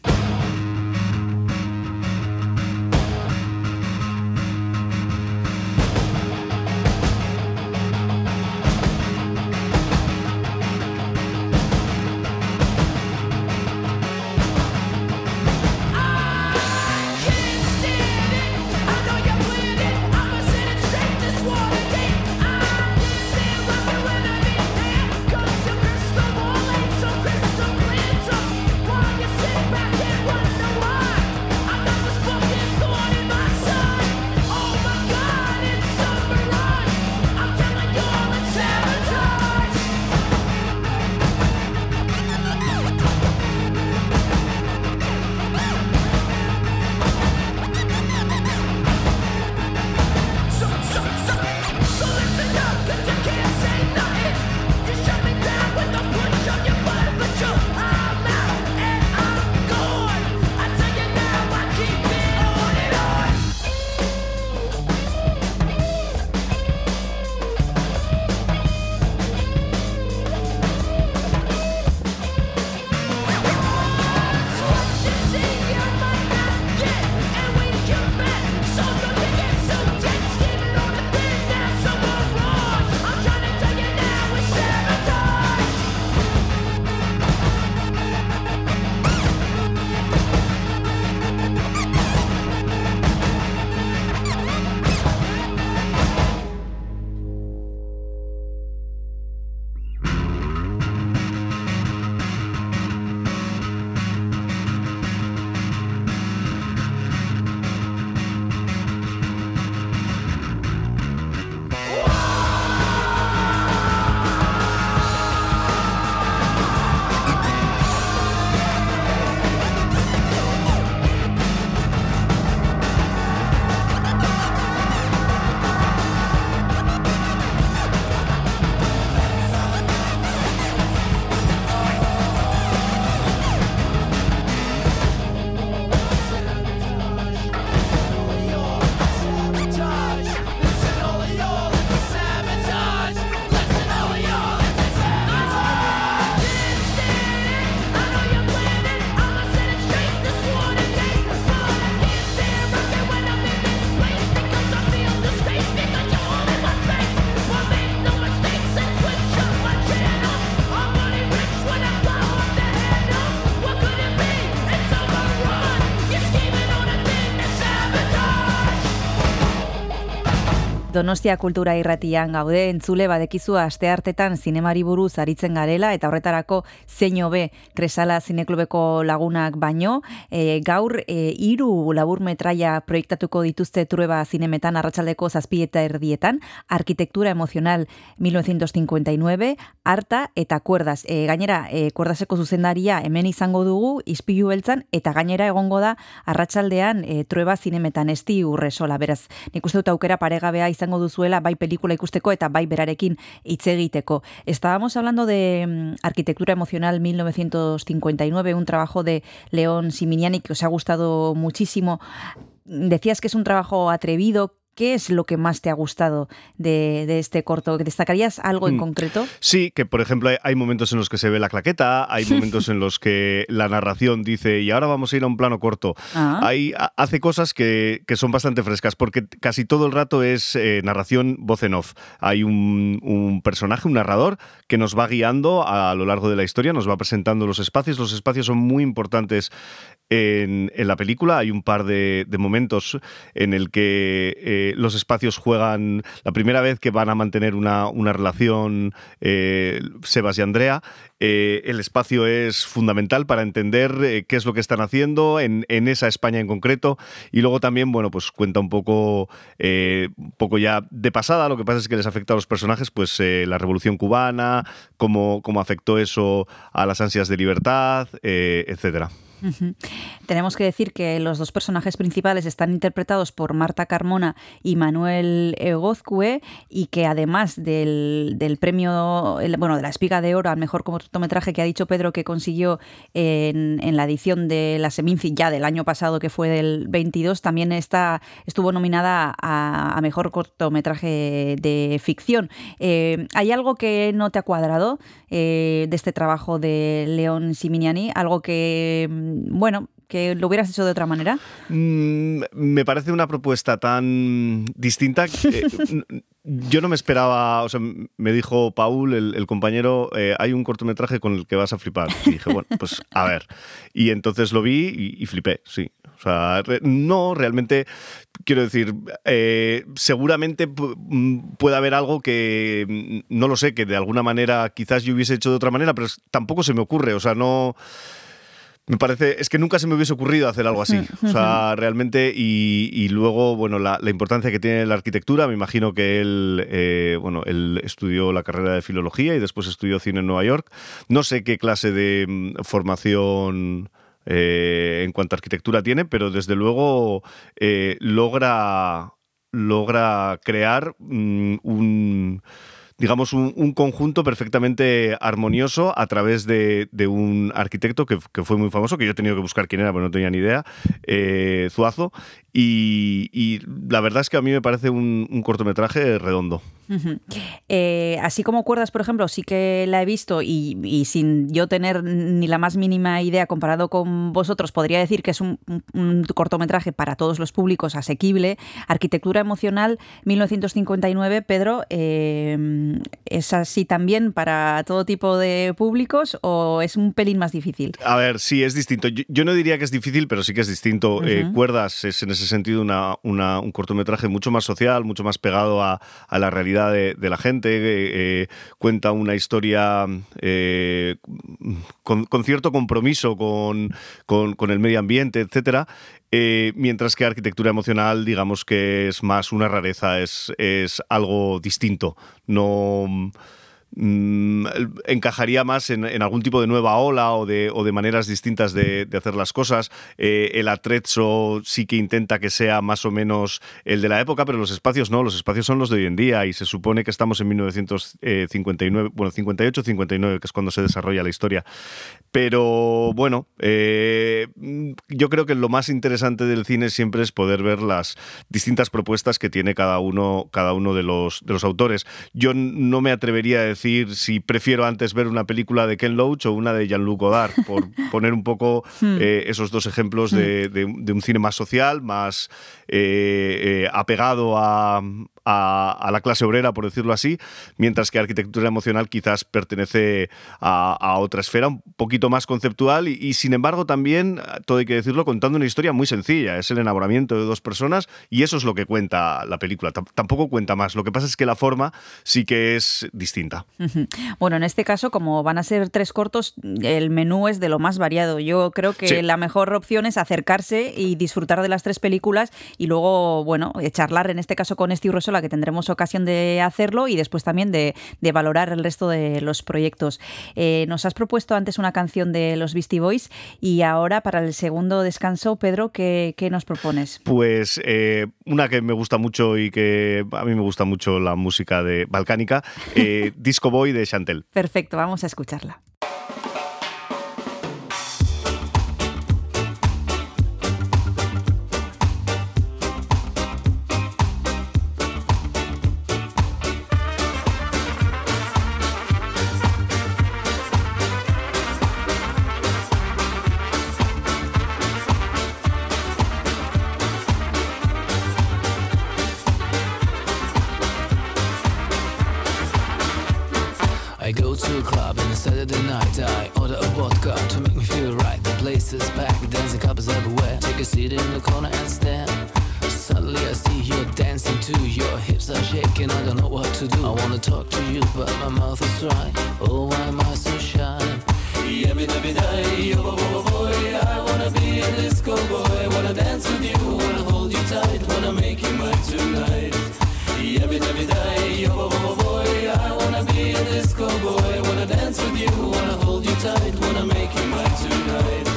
Donostia kultura irratian gaude entzule badekizu aste hartetan zinemari buruz aritzen garela eta horretarako zein hobe Kresala Zineklubeko lagunak baino. E, gaur e, hiru labur metraia proiektatuko dituzte Trueba Zinemetan arratsaldeko zazpieta erdietan Arkitektura Emocional 1959 Arta eta Kuerdas e, gainera e, Kuerdaseko zuzendaria hemen izango dugu Ispilu beltzan eta gainera egongo da arratsaldean e, Trueba Zinemetan esti urresola beraz. Nik uste dut aukera paregabea izango duzuela bai pelikula ikusteko eta bai berarekin hitz egiteko. Estábamos hablando de mm, Arquitectura Emocional 1959, un trabajo de León Siminiani que os ha gustado muchísimo. Decías que es un trabajo atrevido, ¿Qué es lo que más te ha gustado de, de este corto? ¿Destacarías algo en mm. concreto? Sí, que por ejemplo hay momentos en los que se ve la claqueta, hay momentos en los que la narración dice y ahora vamos a ir a un plano corto. Ah. Hay, hace cosas que, que, son bastante frescas porque casi todo el rato es eh, narración voz en off. Hay un, un, personaje, un narrador que nos va guiando a, lo largo de la historia, nos va presentando los espacios. Los espacios son muy importantes en, en la película. Hay un par de, de momentos en el que... Eh, los espacios juegan la primera vez que van a mantener una, relación eh, Sebas y Andrea. Eh, el espacio es fundamental para entender eh, qué es lo que están haciendo en, esa España en concreto. Y luego también, bueno, pues cuenta un poco, un poco ya de pasada. Lo que pasa es que les afecta a los personajes, pues la revolución cubana, cómo, cómo afectó eso a las ansias de libertad, etcétera. Tenemos que decir que los dos personajes principales están interpretados por Marta Carmona y Manuel Egozcue y que además del, premio, bueno, de la espiga de oro al mejor cortometraje que ha dicho Pedro que consiguió en, la edición de la Seminci ya del año pasado que fue del 22, también está, estuvo nominada a, mejor cortometraje de ficción. Eh, ¿Hay algo que no te ha cuadrado eh, de este trabajo de León Siminiani? ¿Algo que bueno, que lo hubieras hecho de otra manera? Mm, me parece una propuesta tan distinta. Que, yo no me esperaba, o sea, me dijo Paul, el, compañero, eh, hay un cortometraje con el que vas a flipar. Y dije, bueno, pues a ver. Y entonces lo vi y, flipé, sí. O sea, no, realmente, quiero decir, eh, seguramente mm, puede haber algo que, mm, no lo sé, que de alguna manera quizás yo hubiese hecho de otra manera, pero tampoco se me ocurre. O sea, no me parece, es que nunca se me hubiese ocurrido hacer algo así. O sea, realmente, y, luego, bueno, la, importancia que tiene la arquitectura, me imagino que él, eh, bueno, él estudió la carrera de filología y después estudió cine en Nueva York. No sé qué clase de mm, formación eh, en cuanto a arquitectura tiene, pero desde luego eh, logra, logra crear mm, un digamos, un, conjunto perfectamente armonioso a través de, un arquitecto que, fue muy famoso, que yo he tenido que buscar quién era, pero no tenía ni idea, eh, Zuazo, y, la verdad es que a mí me parece un, cortometraje redondo. Eh, así como Cuerdas, por ejemplo, sí que la he visto y, sin yo tener ni la más mínima idea comparado con vosotros, podría decir que es un, cortometraje para todos los públicos asequible. Arquitectura emocional 1959, Pedro, eh, ¿es así también para todo tipo de públicos o es un pelín más difícil? A ver, sí, es distinto. Yo, no diría que es difícil, pero sí que es distinto. Eh, Cuerdas es en ese sentido una, un cortometraje mucho más social, mucho más pegado a, la realidad de, la gente. Eh, eh, cuenta una historia eh, con, cierto compromiso con, con, el medio ambiente, etcétera. mientras que arquitectura emocional, digamos que es más una rareza, es, es algo distinto. No Mm, encajaría más en, algún tipo de nueva ola o de, maneras distintas de, hacer las cosas. Eh, el atrezzo sí que intenta que sea más o menos el de la época, pero los espacios no, los espacios son los de hoy en día y se supone que estamos en 1959, bueno, 58, 59, que es cuando se desarrolla la historia. Pero bueno, eh, yo creo que lo más interesante del cine siempre es poder ver las distintas propuestas que tiene cada uno, cada uno de, los, de los autores. Yo no me atrevería a decir decir si prefiero antes ver una película de Ken Loach o una de Jean-Luc Godard, por poner un poco hmm. eh, esos dos ejemplos de, un cine más social, más eh, apegado a, a, la clase obrera, por decirlo así, mientras que arquitectura emocional quizás pertenece a, otra esfera un poquito más conceptual y, sin embargo también, todo hay que decirlo, contando una historia muy sencilla, es el enamoramiento de dos personas y eso es lo que cuenta la película, tampoco cuenta más, lo que pasa es que la forma sí que es distinta. Bueno, en este caso, como van a ser tres cortos, el menú es de lo más variado. Yo creo que la mejor opción es acercarse y disfrutar de las tres películas y luego, bueno, charlar en este caso con Steve la que tendremos ocasión de hacerlo y después también de, valorar el resto de los proyectos. Eh, nos has propuesto antes una canción de los Beastie Boys y ahora para el segundo descanso, Pedro, ¿qué, nos propones? Pues eh, una que me gusta mucho y que a mí me gusta mucho la música de balcánica, eh, Disco Boy de Chantel. Perfecto, vamos a escucharla. Saturday night, I order a vodka to make me feel right. The place is packed, dancing couples everywhere. Take a seat in the corner and stand. Suddenly I see you dancing too. Your hips are shaking, I don't know what to do. I wanna talk to you, but my mouth is dry. Oh, why am I so shy? Yummy, yummy, die, oh, boy, boy, I wanna be a disco boy. Wanna dance with you, wanna hold you tight, wanna make you mine tonight. Everyday, you're oh boy, I wanna be a disco boy. Wanna dance with you, wanna hold you tight, wanna make you mine tonight.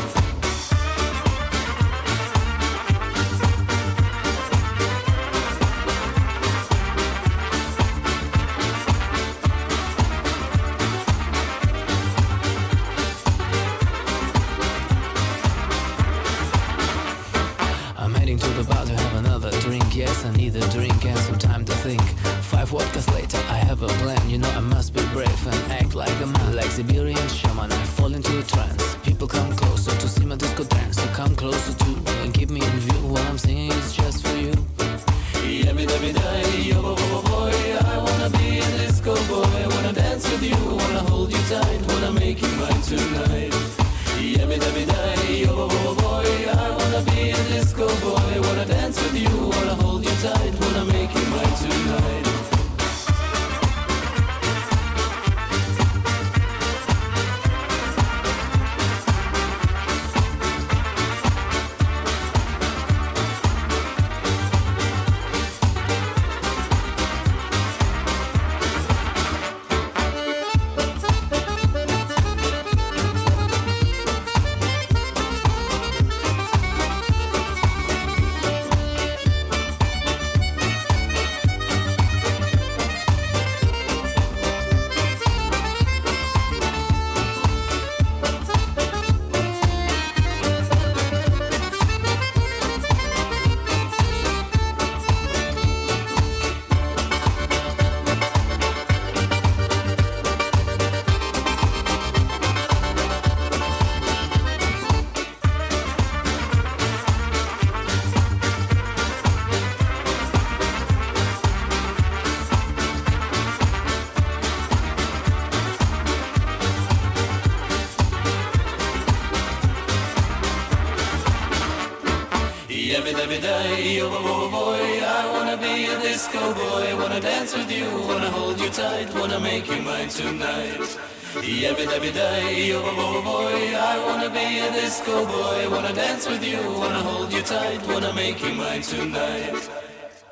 Disco boy. Wanna dance with you, wanna hold you tight, wanna make you mine tonight. Every, every day, oh, oh, boy, I wanna be a disco boy. Wanna dance with you, wanna hold you tight, wanna make you mine tonight.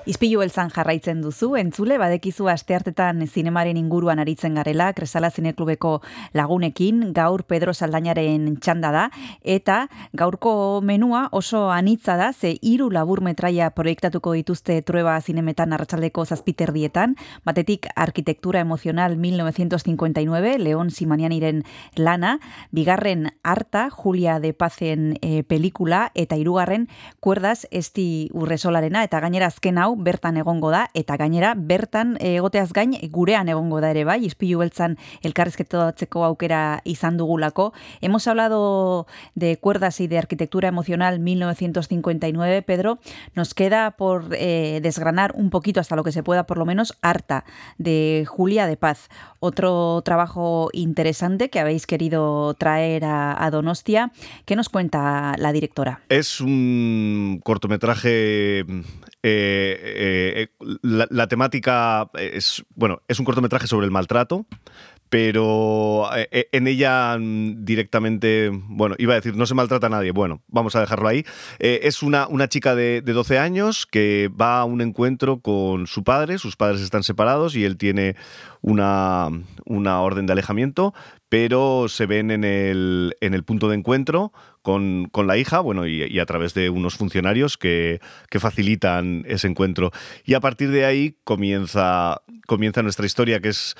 Izpilu beltzan jarraitzen duzu, entzule, badekizu asteartetan zinemaren inguruan aritzen garela, Kresala Zineklubeko lagunekin, gaur Pedro Saldainaren txanda da, eta gaurko menua oso anitza da, ze hiru labur metraia proiektatuko dituzte trueba zinemetan arratsaldeko zazpiterdietan, batetik Arkitektura Emozional 1959, Leon Simanianiren lana, bigarren Arta, Julia de Pazen e, pelikula, eta hirugarren Kuerdaz Esti Urresolarena, eta gainera azken hau, bertan egongo da. Eta gainera bertan egoteaz gain gurean egongo da ere bai. Ispilu beltzan elkarrizketatzeko aukera izan dugulako. Hemos hablado de cuerdas y de arquitectura emocional 1959, Pedro. Nos queda por eh, desgranar un poquito hasta lo que se pueda, por lo menos, Arta, de Julia de Paz. Otro trabajo interesante que habéis querido traer a, a Donostia. ¿Qué nos cuenta la directora? Es un cortometraje. eh, eh, la, la temática es. Bueno, es un cortometraje sobre el maltrato pero eh, en ella mm, directamente, bueno, iba a decir, no se maltrata a nadie, bueno, vamos a dejarlo ahí. Eh, es una, una chica de, de, 12 años que va a un encuentro con su padre, sus padres están separados y él tiene una, una orden de alejamiento, pero se ven en el, en el punto de encuentro con, con la hija, bueno, y, y, a través de unos funcionarios que, que, facilitan ese encuentro. Y a partir de ahí comienza, comienza nuestra historia, que es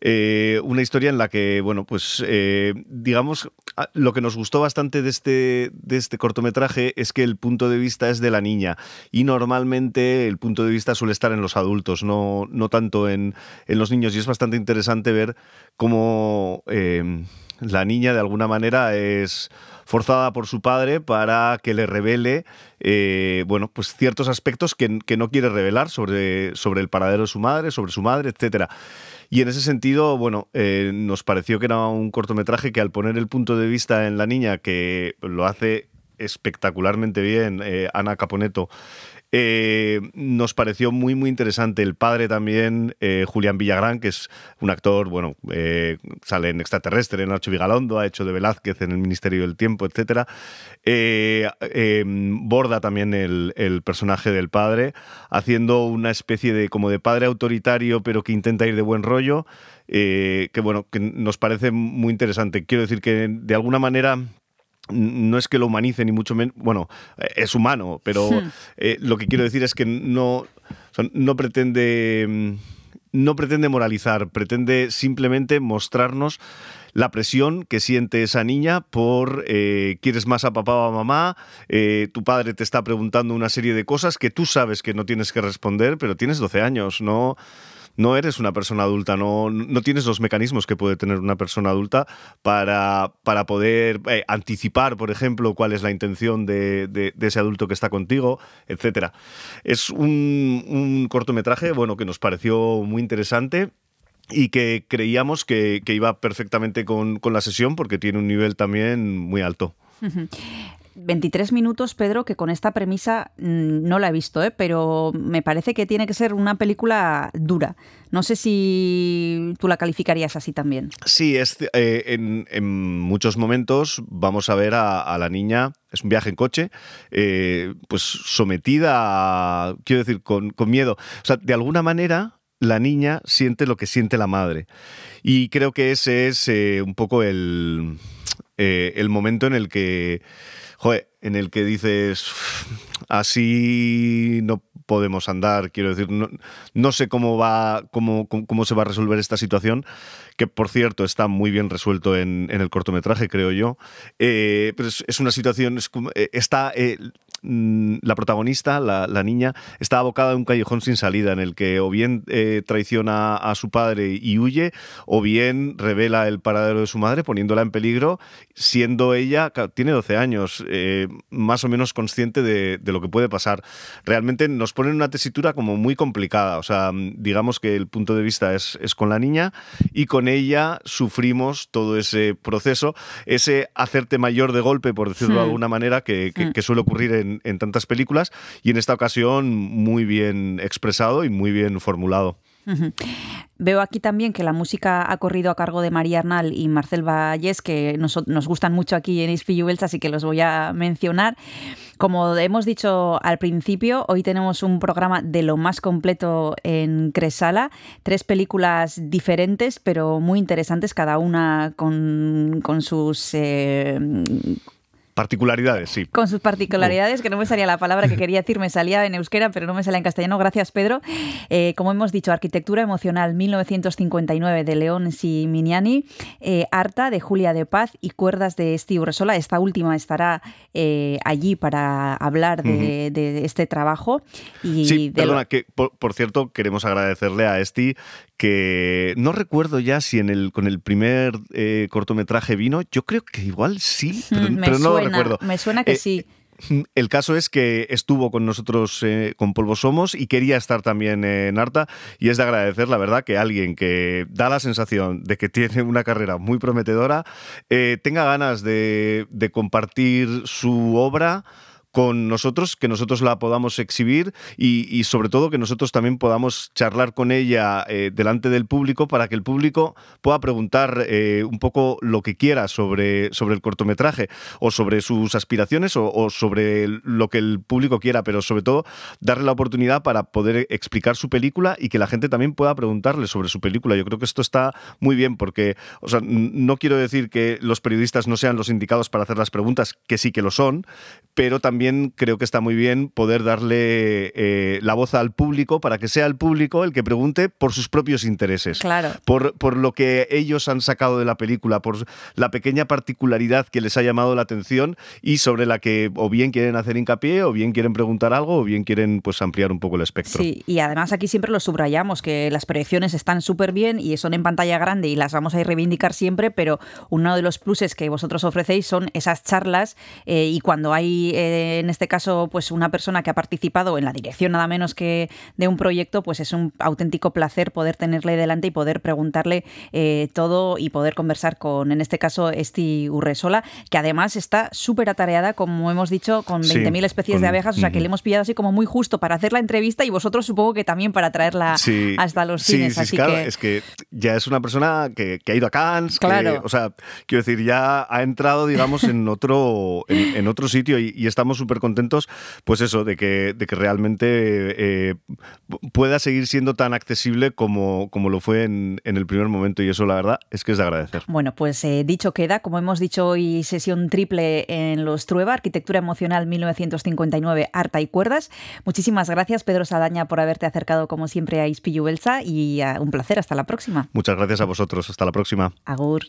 eh, una historia en la que, bueno, pues eh, digamos, lo que nos gustó bastante de este, de este cortometraje es que el punto de vista es de la niña y normalmente el punto de vista suele estar en los adultos, no, no tanto en, en los niños y es bastante interesante ver cómo eh, la niña de alguna manera es forzada por su padre para que le revele eh, bueno, pues ciertos aspectos que, no quiere revelar sobre, sobre el paradero de su madre, sobre su madre, etcétera. Y en ese sentido, bueno, eh, nos pareció que era un cortometraje que al poner el punto de vista en la niña, que lo hace espectacularmente bien eh, Ana Caponeto, eh, nos pareció muy, muy interesante. El padre también, eh, Julián Villagrán, que es un actor, bueno, eh, sale en Extraterrestre, en Archo Vigalondo, ha hecho de Velázquez en El Ministerio del Tiempo, etc. borda también el, el, personaje del padre, haciendo una especie de como de padre autoritario, pero que intenta ir de buen rollo. que bueno, que nos parece muy interesante. Quiero decir que de alguna manera no es que lo humanice ni mucho menos, bueno, es humano, pero hmm. eh, lo que quiero decir es que no, o sea, no pretende no pretende moralizar, pretende simplemente mostrarnos la presión que siente esa niña por eh, quieres más a papá o a mamá, eh, tu padre te está preguntando una serie de cosas que tú sabes que no tienes que responder, pero tienes 12 años, no no eres una persona adulta, no, no tienes los mecanismos que puede tener una persona adulta para, para poder eh, anticipar, por ejemplo, cuál es la intención de, de, ese adulto que está contigo, etc. Es un, un, cortometraje bueno, que nos pareció muy interesante y que creíamos que, que iba perfectamente con, con la sesión porque tiene un nivel también muy alto. 23 minutos, Pedro, que con esta premisa no la he visto, ¿eh? pero me parece que tiene que ser una película dura. No sé si tú la calificarías así también. Sí, es, eh, en, muchos momentos vamos a ver a, la niña, es un viaje en coche, eh, pues sometida quiero decir, con, con miedo. O sea, de alguna manera la niña siente lo que siente la madre. Y creo que ese es eh, un poco el, el momento en el que joder, en el que dices, así no podemos andar, quiero decir, no, sé cómo va, cómo, cómo, cómo, se va a resolver esta situación, que por cierto está muy bien resuelto en, en el cortometraje, creo yo, eh, pero es, una situación, es, está... Eh, la protagonista, la, la, niña, está abocada a un callejón sin salida en el que o bien eh, traiciona a su padre y huye, o bien revela el paradero de su madre poniéndola en peligro, siendo ella, tiene 12 años, eh, más o menos consciente de, de, lo que puede pasar. Realmente nos pone en una tesitura como muy complicada, o sea, digamos que el punto de vista es, es con la niña y con ella sufrimos todo ese proceso, ese hacerte mayor de golpe, por decirlo sí. de alguna manera, que, que, que suele ocurrir en, en, tantas películas y en esta ocasión muy bien expresado y muy bien formulado. Veo aquí también que la música ha corrido a cargo de María Arnal y Marcel Vallés, que nos, nos gustan mucho aquí en Ispilluels, así que los voy a mencionar. Como hemos dicho al principio, hoy tenemos un programa de lo más completo en Cresala, tres películas diferentes, pero muy interesantes, cada una con, con sus... Eh, particularidades, sí. Con sus particularidades, que no me salía la palabra que quería decir, me salía en euskera, pero no me salía en castellano. Gracias, Pedro. Eh, como hemos dicho, Arquitectura Emocional 1959 de León Siminiani, eh, Arta de Julia de Paz y Cuerdas de Steve Resola. Esta última estará eh, allí para hablar de, de este trabajo. Y Sí, de lo- perdona, que por, por cierto queremos agradecerle a Esti que no recuerdo ya si en el con el primer eh, cortometraje vino, yo creo que igual sí, pero, Mm, no lo recuerdo. Me suena que Eh, sí. El caso es que estuvo con nosotros eh, con Polvo Somos y quería estar también en Arta y es de agradecer, la verdad, que alguien que da la sensación de que tiene una carrera muy prometedora eh, tenga ganas de, de compartir su obra con nosotros, que nosotros la podamos exhibir y, y sobre todo que nosotros también podamos charlar con ella eh, delante del público para que el público pueda preguntar eh, un poco lo que quiera sobre, sobre el cortometraje o sobre sus aspiraciones o, o sobre lo que el público quiera, pero sobre todo darle la oportunidad para poder explicar su película y que la gente también pueda preguntarle sobre su película. Yo creo que esto está muy bien porque, o sea, no quiero decir que los periodistas no sean los indicados para hacer las preguntas, que sí que lo son, pero también creo que está muy bien poder darle eh, la voz al público para que sea el público el que pregunte por sus propios intereses Claro. por, por lo que ellos han sacado de la película, por la pequeña particularidad que les ha llamado la atención y sobre la que o bien quieren hacer hincapié, o bien quieren preguntar algo, o bien quieren pues ampliar un poco el espectro. Sí, y además aquí siempre lo subrayamos, que las proyecciones están súper bien y son en pantalla grande y las vamos a reivindicar siempre, pero uno de los pluses que vosotros ofrecéis son esas charlas eh, y cuando hay, eh, en este caso, pues una persona que ha participado en la dirección nada menos que de un proyecto, pues es un auténtico placer poder tenerle delante y poder preguntarle eh, todo y poder conversar con, en este caso, Esti Urresola, que además está súper atareada, como hemos dicho, con Sí, 20.000 especies con- de abejas, o sea que le hemos pillado así como muy justo para hacer la entrevista y vosotros supongo que también para traerla Sí, hasta los sí, cines. sí, así claro, que es que ya es una persona que, que ha ido a Cannes, que, Claro. o sea, quiero decir, ya ha entrado, digamos, en otro, en, en otro sitio y, y estamos súper contentos, pues eso, de que, de que realmente eh, pueda seguir siendo tan accesible como, como lo fue en, en el primer momento y eso la verdad es que es de agradecer. Bueno, pues eh, dicho queda, como hemos dicho hoy, sesión triple en los Trueba, Arquitectura Emocional 1959, Arta y Cuerdas. Muchísimas gracias, Pedro Saldaña, por haberte acercado, como siempre, a Ispillu Belsa y eh, un placer. Hasta la próxima. Muchas gracias a vosotros, hasta la próxima. Agur.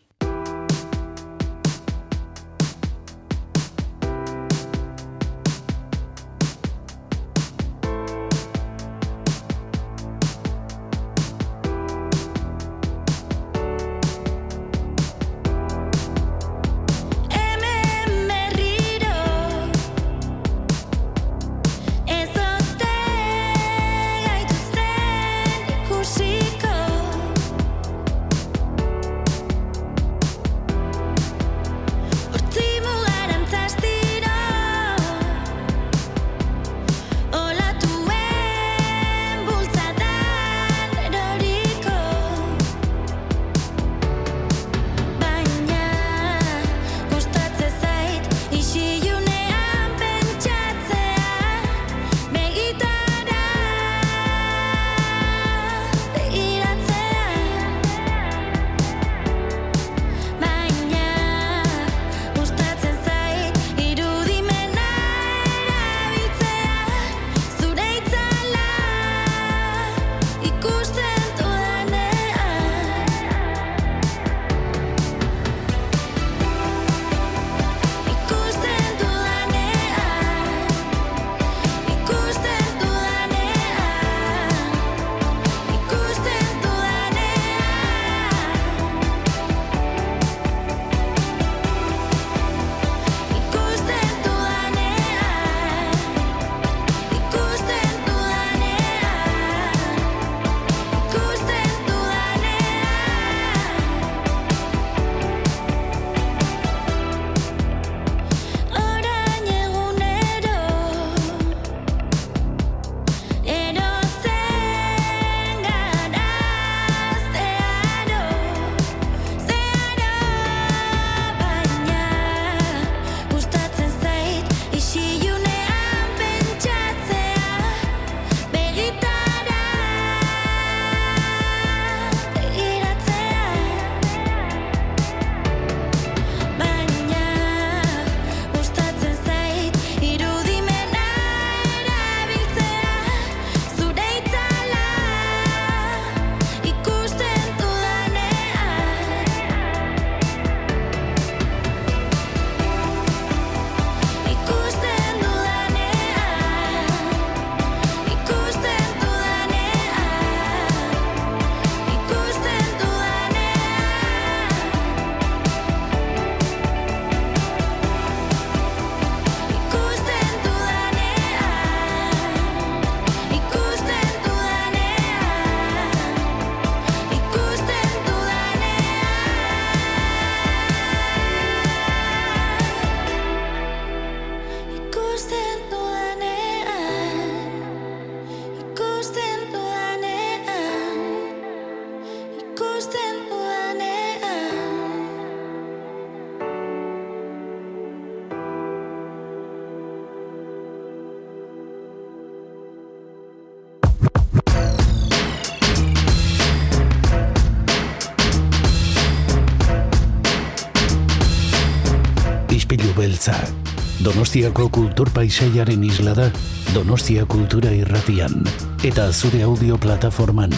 Donostiako kultur paisaiaren isla da, Donostia Kultura Irratian, eta zure audio plataforman,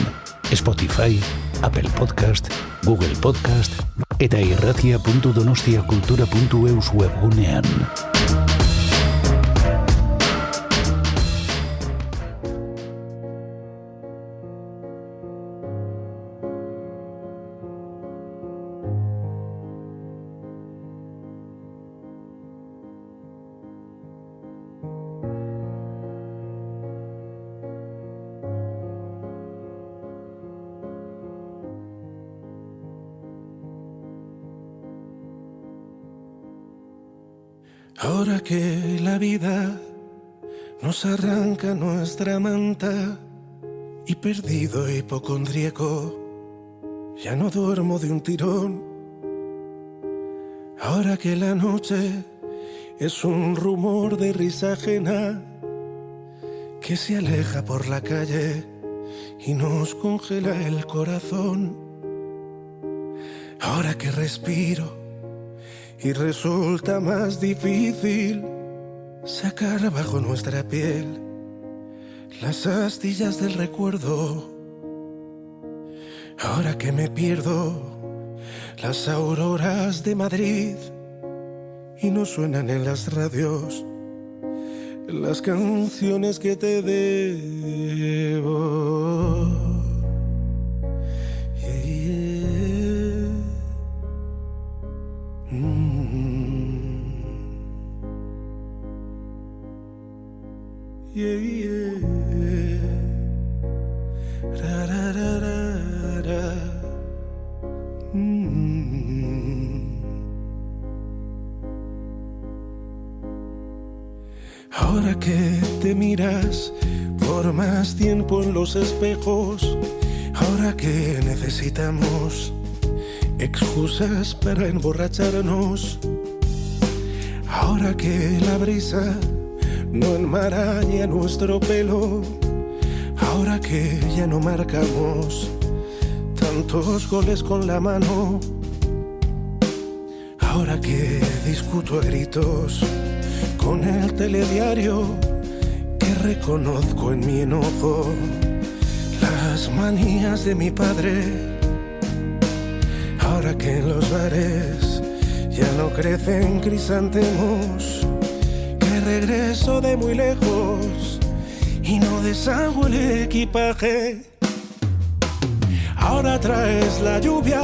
Spotify, Apple Podcast, Google Podcast, eta irratia.donostiakultura.eus webgunean. Que la vida nos arranca nuestra manta y perdido hipocondríaco, ya no duermo de un tirón. Ahora que la noche es un rumor de risa ajena que se aleja por la calle y nos congela el corazón. Ahora que respiro y resulta más difícil sacar bajo nuestra piel las astillas del recuerdo. Ahora que me pierdo las auroras de Madrid y no suenan en las radios las canciones que te debo. Ahora que te miras por más tiempo en los espejos, ahora que necesitamos excusas para emborracharnos. Ahora que la brisa no enmaraña nuestro pelo, ahora que ya no marcamos tantos goles con la mano, ahora que discuto a gritos con el telediario que reconozco en mi enojo las manías de mi padre. Ahora que en los bares ya no crecen crisantemos, regreso de muy lejos y no deshago el equipaje. Ahora traes la lluvia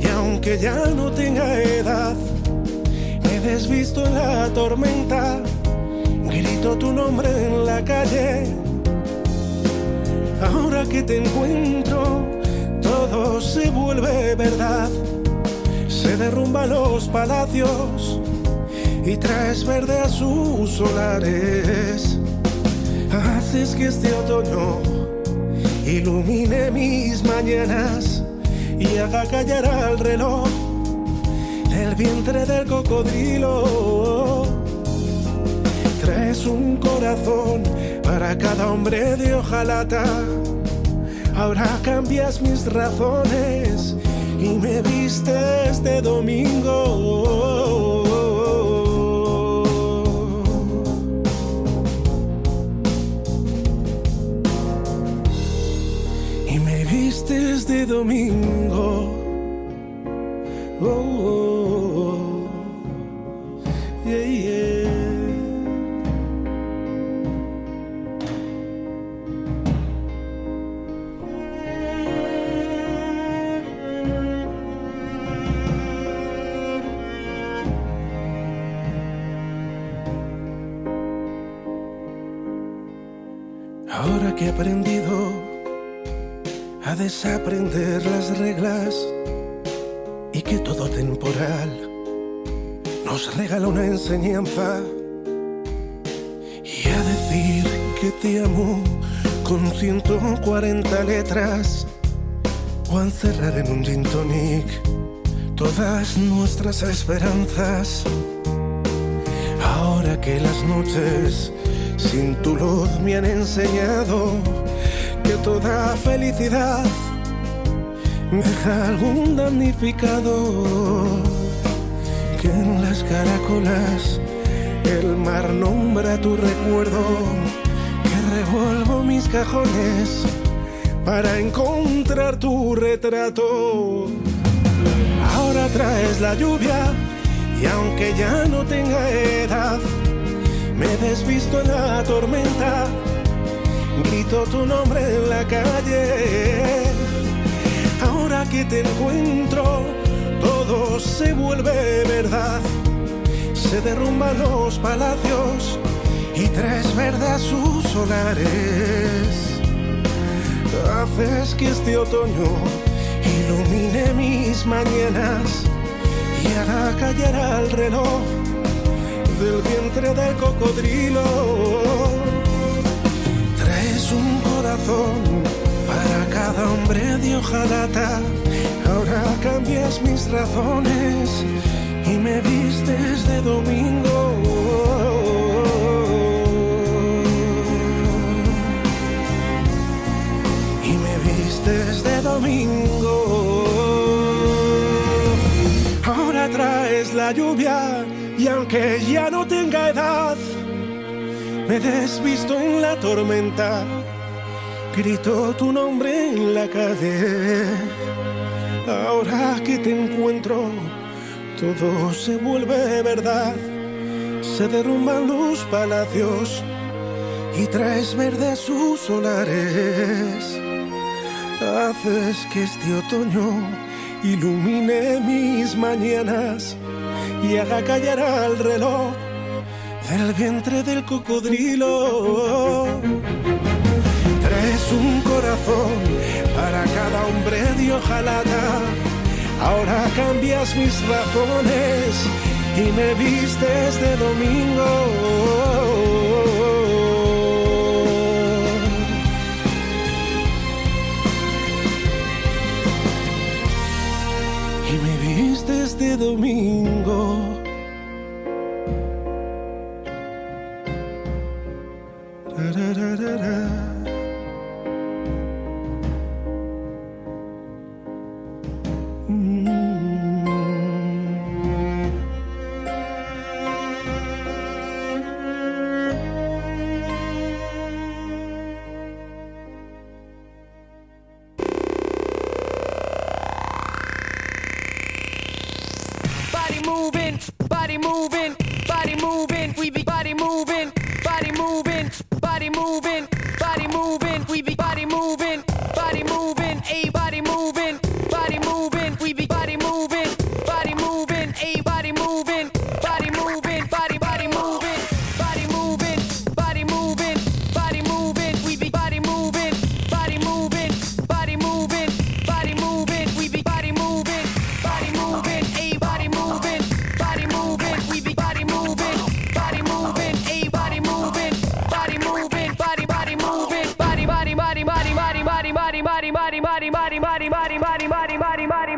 y aunque ya no tenga edad, me desvisto la tormenta, grito tu nombre en la calle. Ahora que te encuentro, todo se vuelve verdad. Se derrumban los palacios y traes verde a sus solares. Haces que este otoño ilumine mis mañanas y haga callar al reloj del vientre del cocodrilo. Traes un corazón para cada hombre de hojalata. Ahora cambias mis razones y me vistes de domingo. Domingo. Oh, oh, desaprender las reglas y que todo temporal nos regala una enseñanza y a decir que te amo con 140 letras o a encerrar en un gin tonic todas nuestras esperanzas. Ahora que las noches sin tu luz me han enseñado que toda felicidad deja algún damnificado. Que en las caracolas el mar nombra tu recuerdo, que revuelvo mis cajones para encontrar tu retrato. Ahora traes la lluvia y aunque ya no tenga edad, me desvisto en la tormenta, grito tu nombre en la calle. Que te encuentro, todo se vuelve verdad. Se derrumban los palacios y traes verdes sus solares. Haces que este otoño ilumine mis mañanas y haga callar al reloj del vientre del cocodrilo. Traes un corazón para cada hombre de hojalata. Ahora cambias mis razones y me vistes de domingo. Y me vistes de domingo. Ahora traes la lluvia y aunque ya no tenga edad, me desvisto en la tormenta. Grito tu nombre en la calle. Ahora que te encuentro, todo se vuelve verdad. Se derrumban los palacios y traes verdes sus solares. Haces que este otoño ilumine mis mañanas y haga callar al reloj del vientre del cocodrilo. Un corazón para cada hombre de hojalata. Ahora cambias mis razones y me vistes de domingo. Domingo. Body body body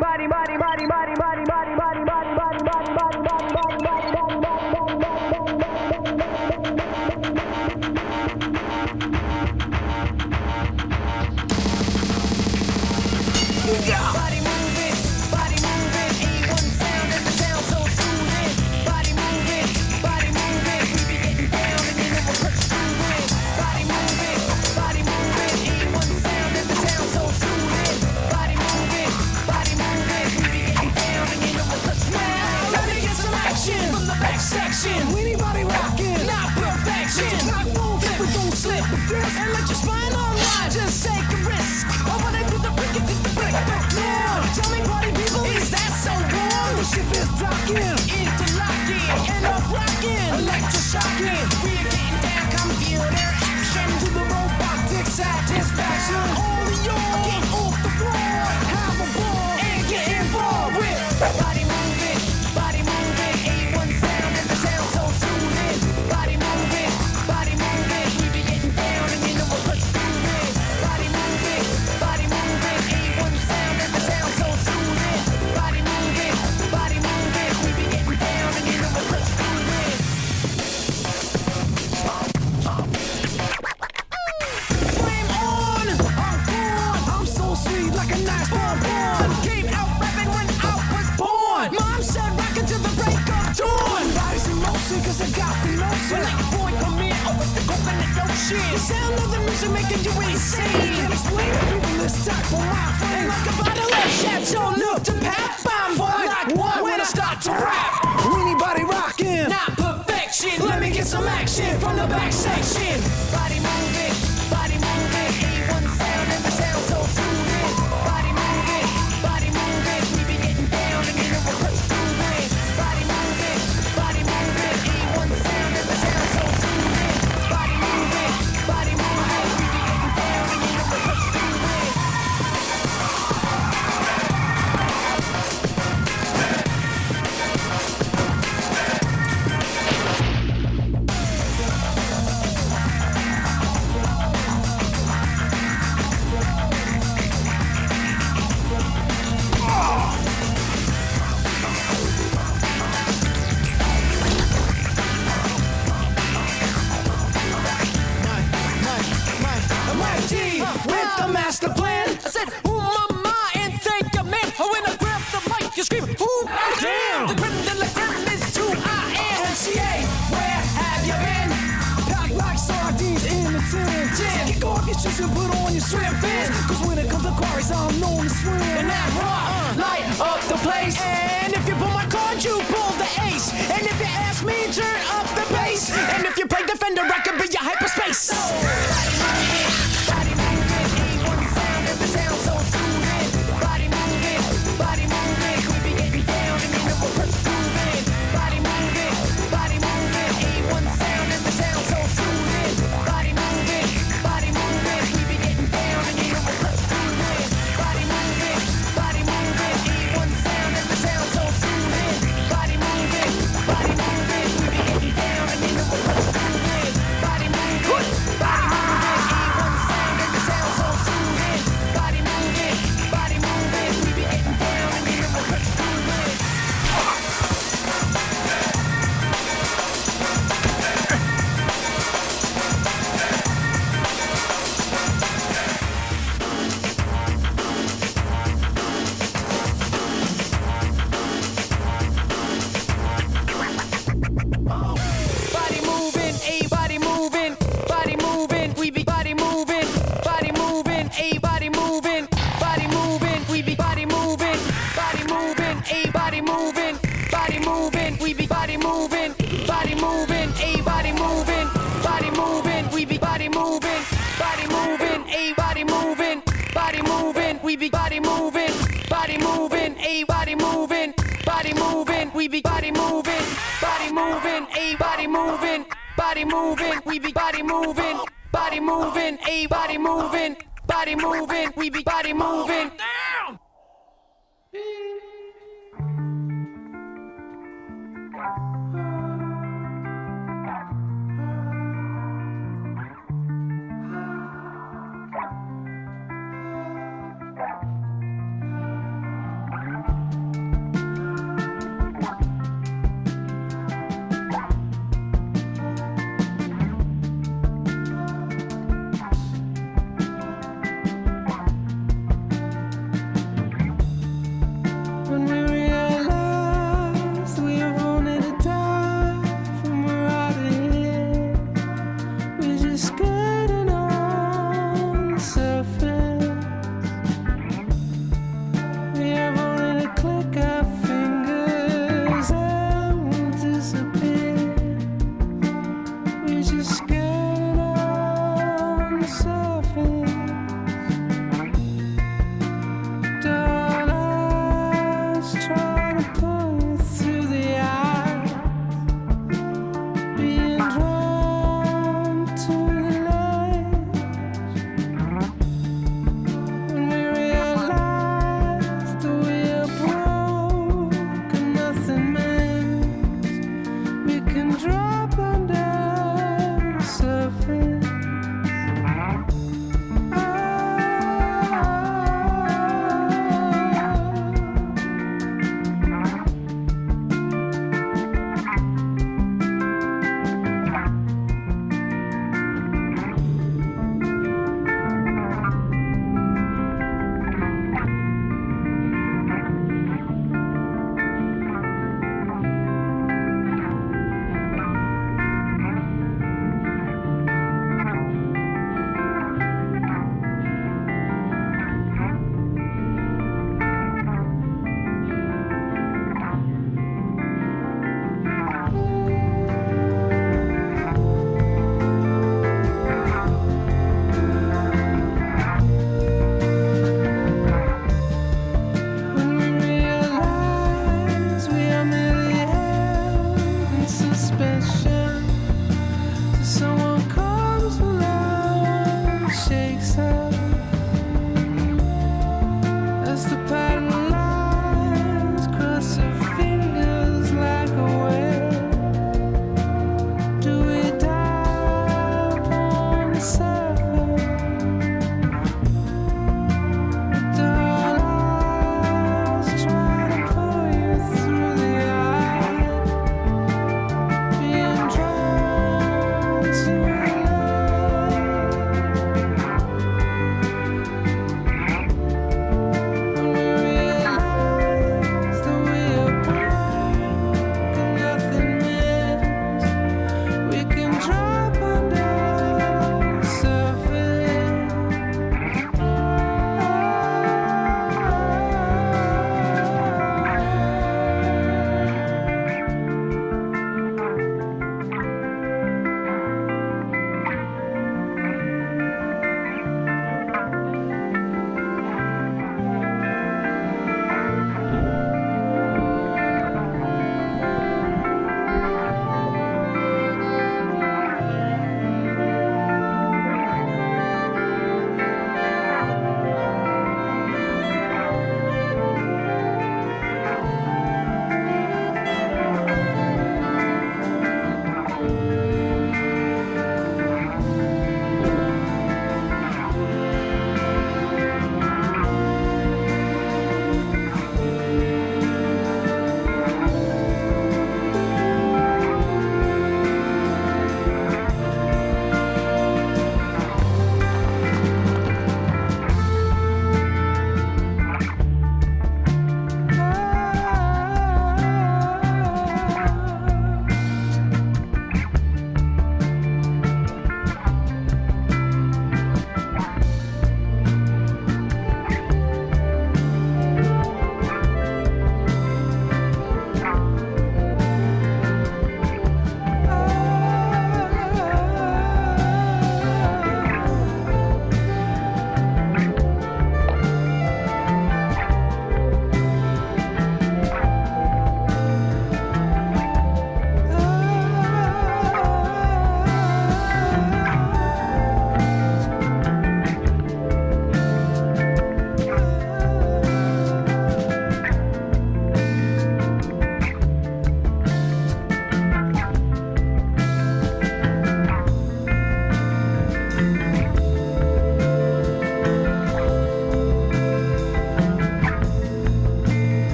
Everybody Can you insane? Can't explain to people this type of life? Ain't like a bottle of chateau, no.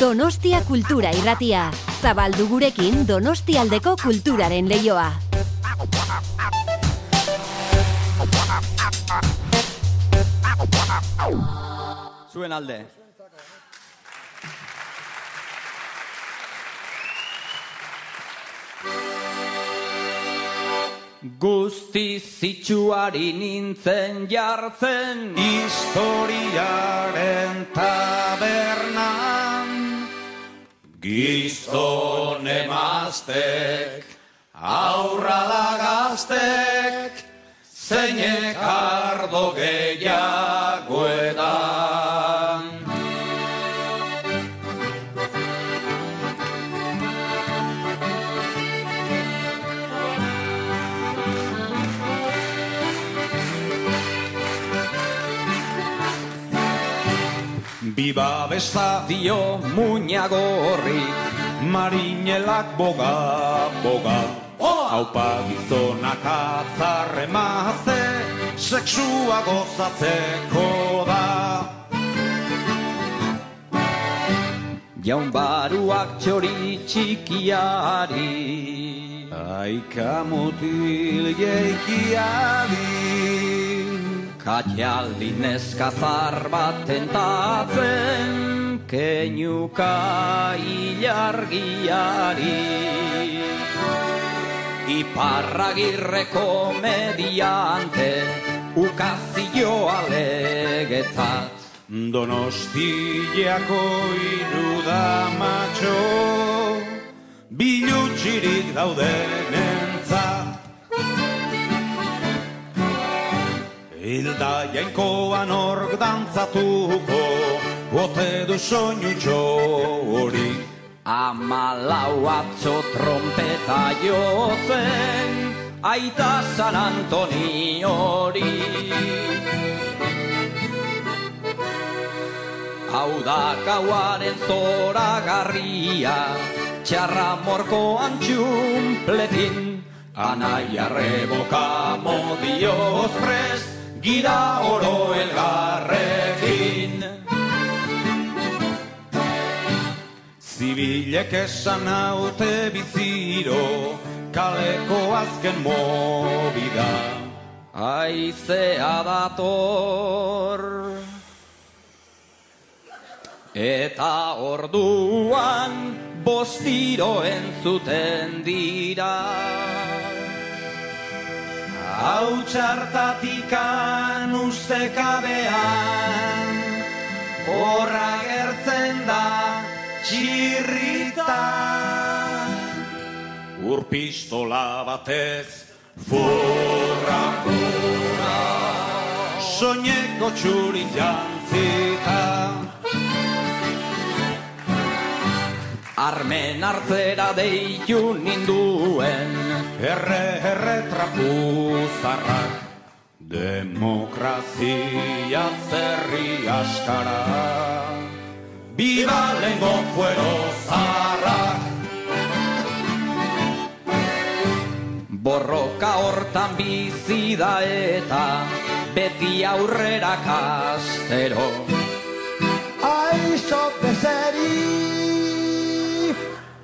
Donostia Kultura Irratia. Zabaldu gurekin Donostialdeko kulturaren leioa. Zuen alde. Guzti zitsuari nintzen jartzen Historiaren emaztek Aurra da gaztek Zeinek ardo gehiago edan. Biba besta dio muñago horri Marinelak boga, boga. Haupa gizonak atzarre maze Sexua gozatzeko da. Jaun baruak txori txikiari. Aika mutil jeikiari Katialdi neskazar bat tentatzen Keinuka ilargiari Iparragirreko mediante Ukazio alegetzat. Donostiako iruda matxo Bilutxirik daudenentzat Hilda jainkoan ork dantzatuko Bote du soinutxo hori Amalau atzo trompeta jotzen Aita San Antoni hori. Hau da gauaren zora garria Txarra morko antxumpletin Anaia reboka modioz prest Gira oro elgarrekin. Zibilek esan haute biziro Kaleko azken mobida Aizea dator. Eta orduan bostiro entzuten dira Hau txartatikan ustekabean Horra gertzen da txirrita. Urpistola batez Furra, furra. Soñeko txuri jantzita Armen hartzera deitu ninduen. Erre, erre trapuzarrak Demokrazia zerri askara. Biba lengo fuero zarrak. Borroka hortan bizi da eta beti aurrera kastero. Aixo bezeri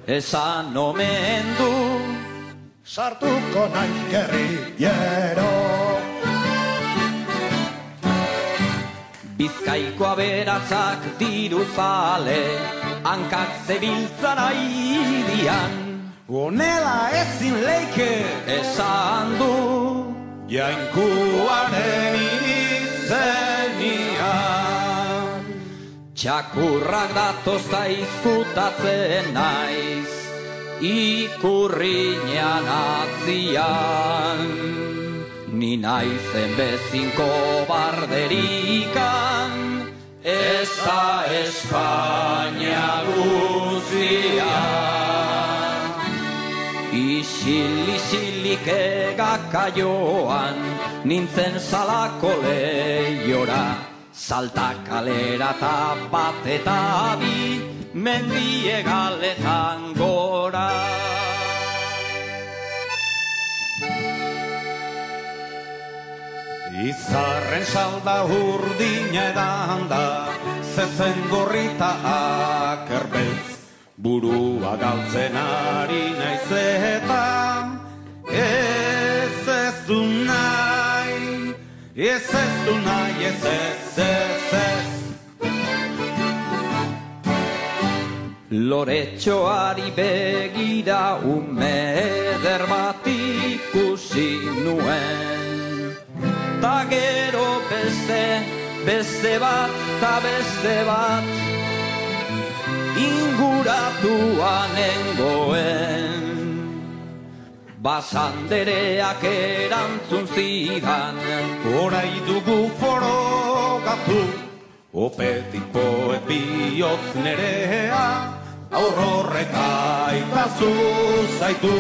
Esan omen du sartuko naiz gerrillero Bizkaiko aberatzak diru zale Hankak zebiltzan aidian Honela ezin leike Esan du Jainkuaren izenian Txakurrak datoz zaizkutatzen naiz Ikurriñan atzian. Ni naizen bezinko barderikan Ez da Espainia guzia Isil, isilik egakaioan Nintzen salako lehiora Salta kalera eta bat eta bi Mendie galetan gora. Izarren salda urdina edan da Zezen gorrita akerbeltz. Burua galtzen ari naiz eta Ez Ez ez du nahi ez ez ez ez Loretxoari begira ume eder bat ikusi nuen Ta gero beste, beste bat, ta beste bat Inguratuan nengoen Basandereak erantzun zidan. Horai dugu forogatu Opetik poet bihotz nerea Aurrorrek aitazu zaitu.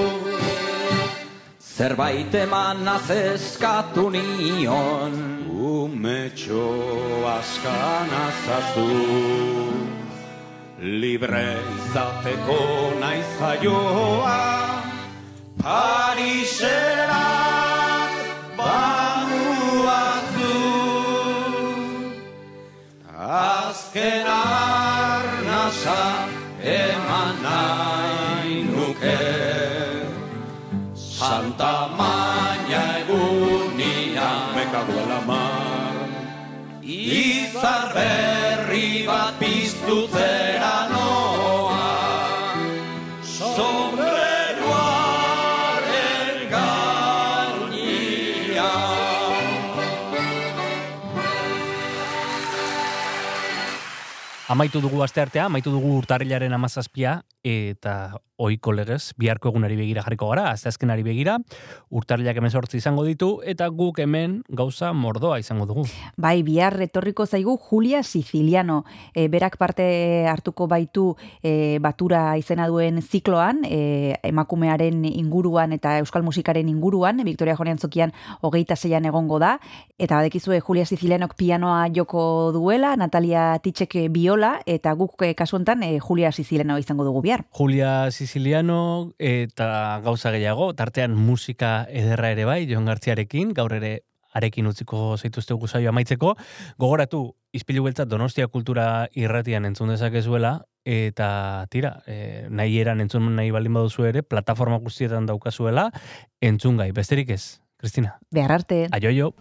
Zerbait emanaz eskatu nion. Umetxo askan azazu. Libre izateko naiz jaioa Parisera bamuazu Azken arnasa eman nahi nuke Santa Maña egunian Mekaduela mar. Izar berri bat piztu Amaitu dugu asteartea, amaitu dugu urtarrilaren amazazpia, eta oiko legez, biharko egunari begira jarriko gara, asteazkenari begira, urtarrilak hemen sortzi izango ditu, eta guk hemen gauza mordoa izango dugu. Bai, bihar etorriko zaigu Julia Siciliano. E, berak parte hartuko baitu e, batura izena duen zikloan, e, emakumearen inguruan eta euskal musikaren inguruan, Victoria Jonean zokian hogeita zeian egongo da, eta badekizue Julia Sicilianok pianoa joko duela, Natalia Titxek biola, eta guk e, kasu honetan e, Julia Siciliano izango dugu bihar. Julia Siciliano eta gauza gehiago, tartean musika ederra ere bai, Jon Gartziarekin, gaur ere arekin utziko zaituztegu saio amaitzeko. Gogoratu, izpilu beltzat Donostia Kultura irratian entzun dezakezuela, eta tira, e, nahi eran entzun nahi baldin baduzu ere, plataforma guztietan daukazuela, entzun gai. Besterik ez, Kristina. Behar arte. Aio,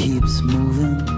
keeps moving.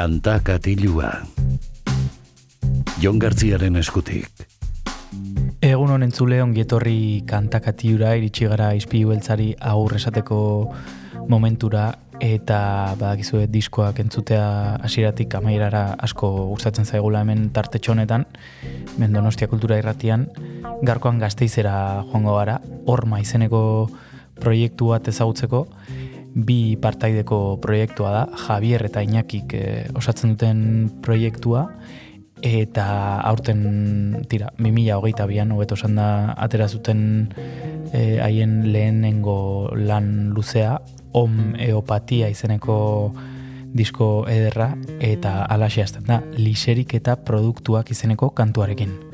Kanta katilua. Jon Gartziaren eskutik. Egun honen zule ongietorri kantakatiura iritsi gara izpilu beltzari agur esateko momentura eta badakizue diskoak entzutea hasieratik amaierara asko gustatzen zaigula hemen tartetxo honetan, hemen Donostia Kultura Irratian, garkoan gazteizera joango gara, horma izeneko proiektu bat ezagutzeko, bi partaideko proiektua da, Javier eta Iñakik eh, osatzen duten proiektua, eta aurten tira, 2000 hogeita bian, hobeto esan da, atera zuten eh, haien lehenengo lan luzea, om eopatia izeneko disko ederra, eta alaxe hasten da, liserik eta produktuak izeneko kantuarekin.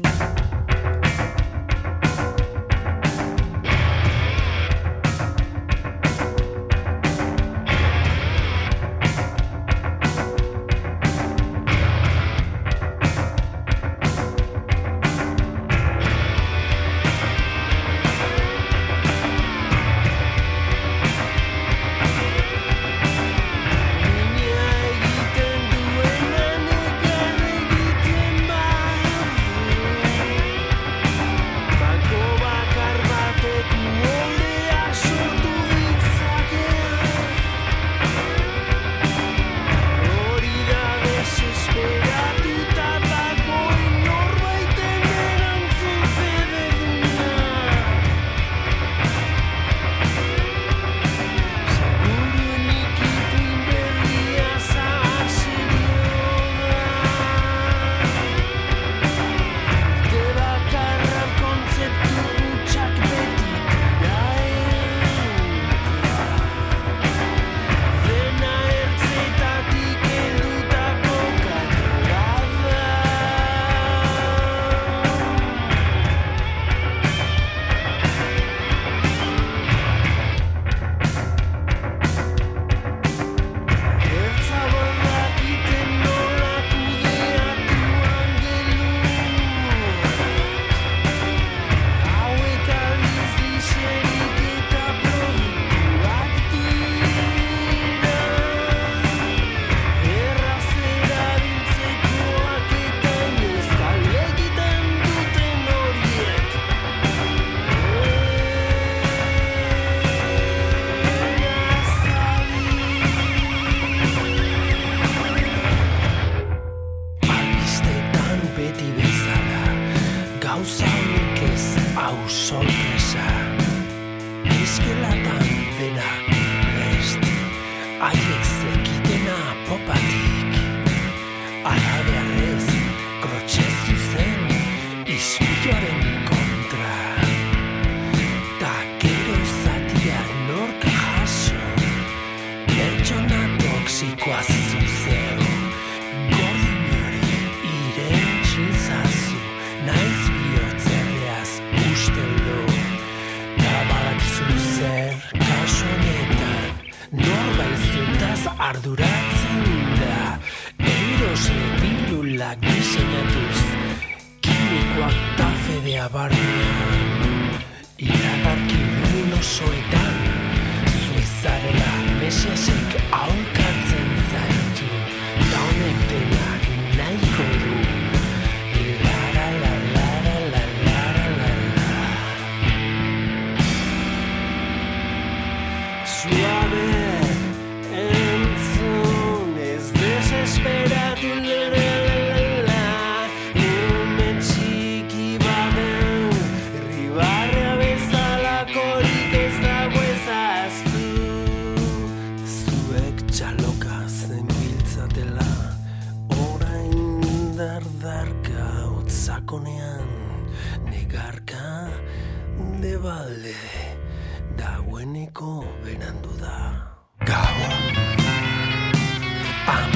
balde balde dagoeneko berandu da. Gau. Am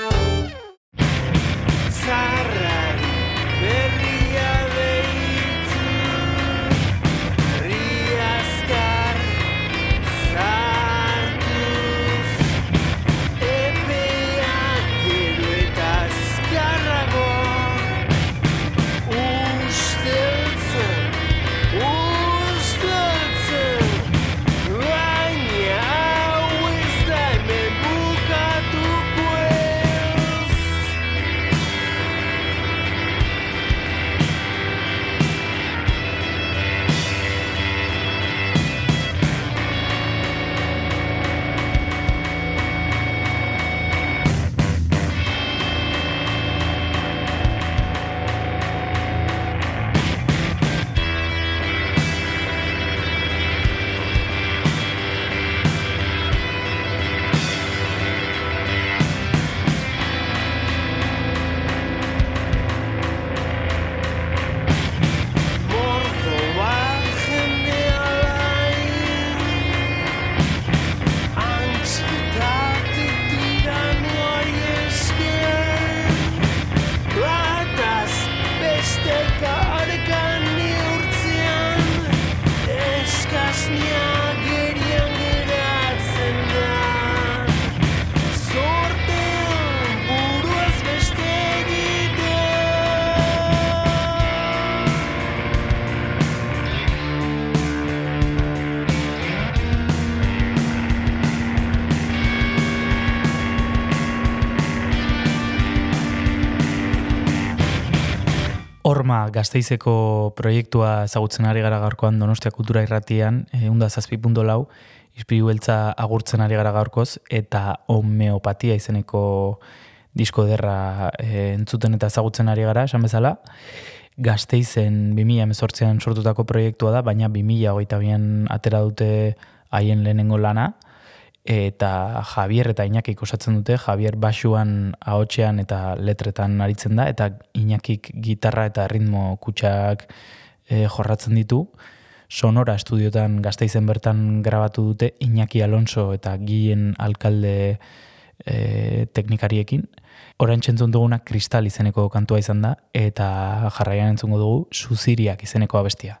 Gazteizeko proiektua ezagutzen ari gara gaurkoan Donostia Kultura Irratian, eunda zazpi punto izpilu beltza agurtzen ari gara gaurkoz, eta homeopatia izeneko disko derra e, entzuten eta ezagutzen ari gara, esan bezala. Gazteizen 2018an sortutako proiektua da, baina 2022an atera dute haien lehenengo lana, eta Javier eta Iñakik osatzen dute, Javier basuan ahotsean eta letretan aritzen da, eta Iñakik gitarra eta ritmo kutsak e, jorratzen ditu. Sonora estudiotan gazteizen bertan grabatu dute Iñaki Alonso eta Gien alkalde e, teknikariekin. Orain txentzun duguna kristal izeneko kantua izan da, eta jarraian entzungo dugu Suziriak izeneko abestia.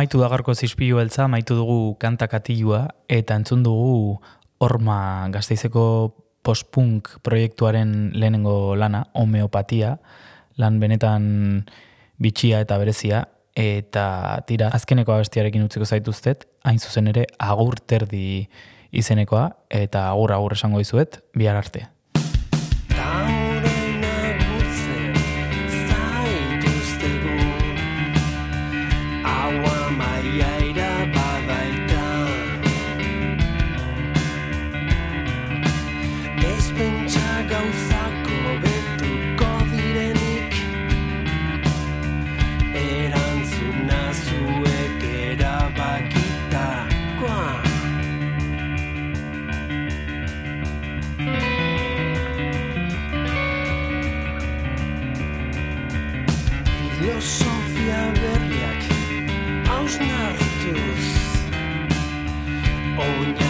Amaitu da gaurko zizpilu beltza, amaitu dugu kanta katilua, eta entzun dugu horma gazteizeko postpunk proiektuaren lehenengo lana, homeopatia, lan benetan bitxia eta berezia, eta tira, azkeneko abestiarekin utziko zaituztet, hain zuzen ere agur terdi izenekoa, eta agur agur esango dizuet, bihar arte. we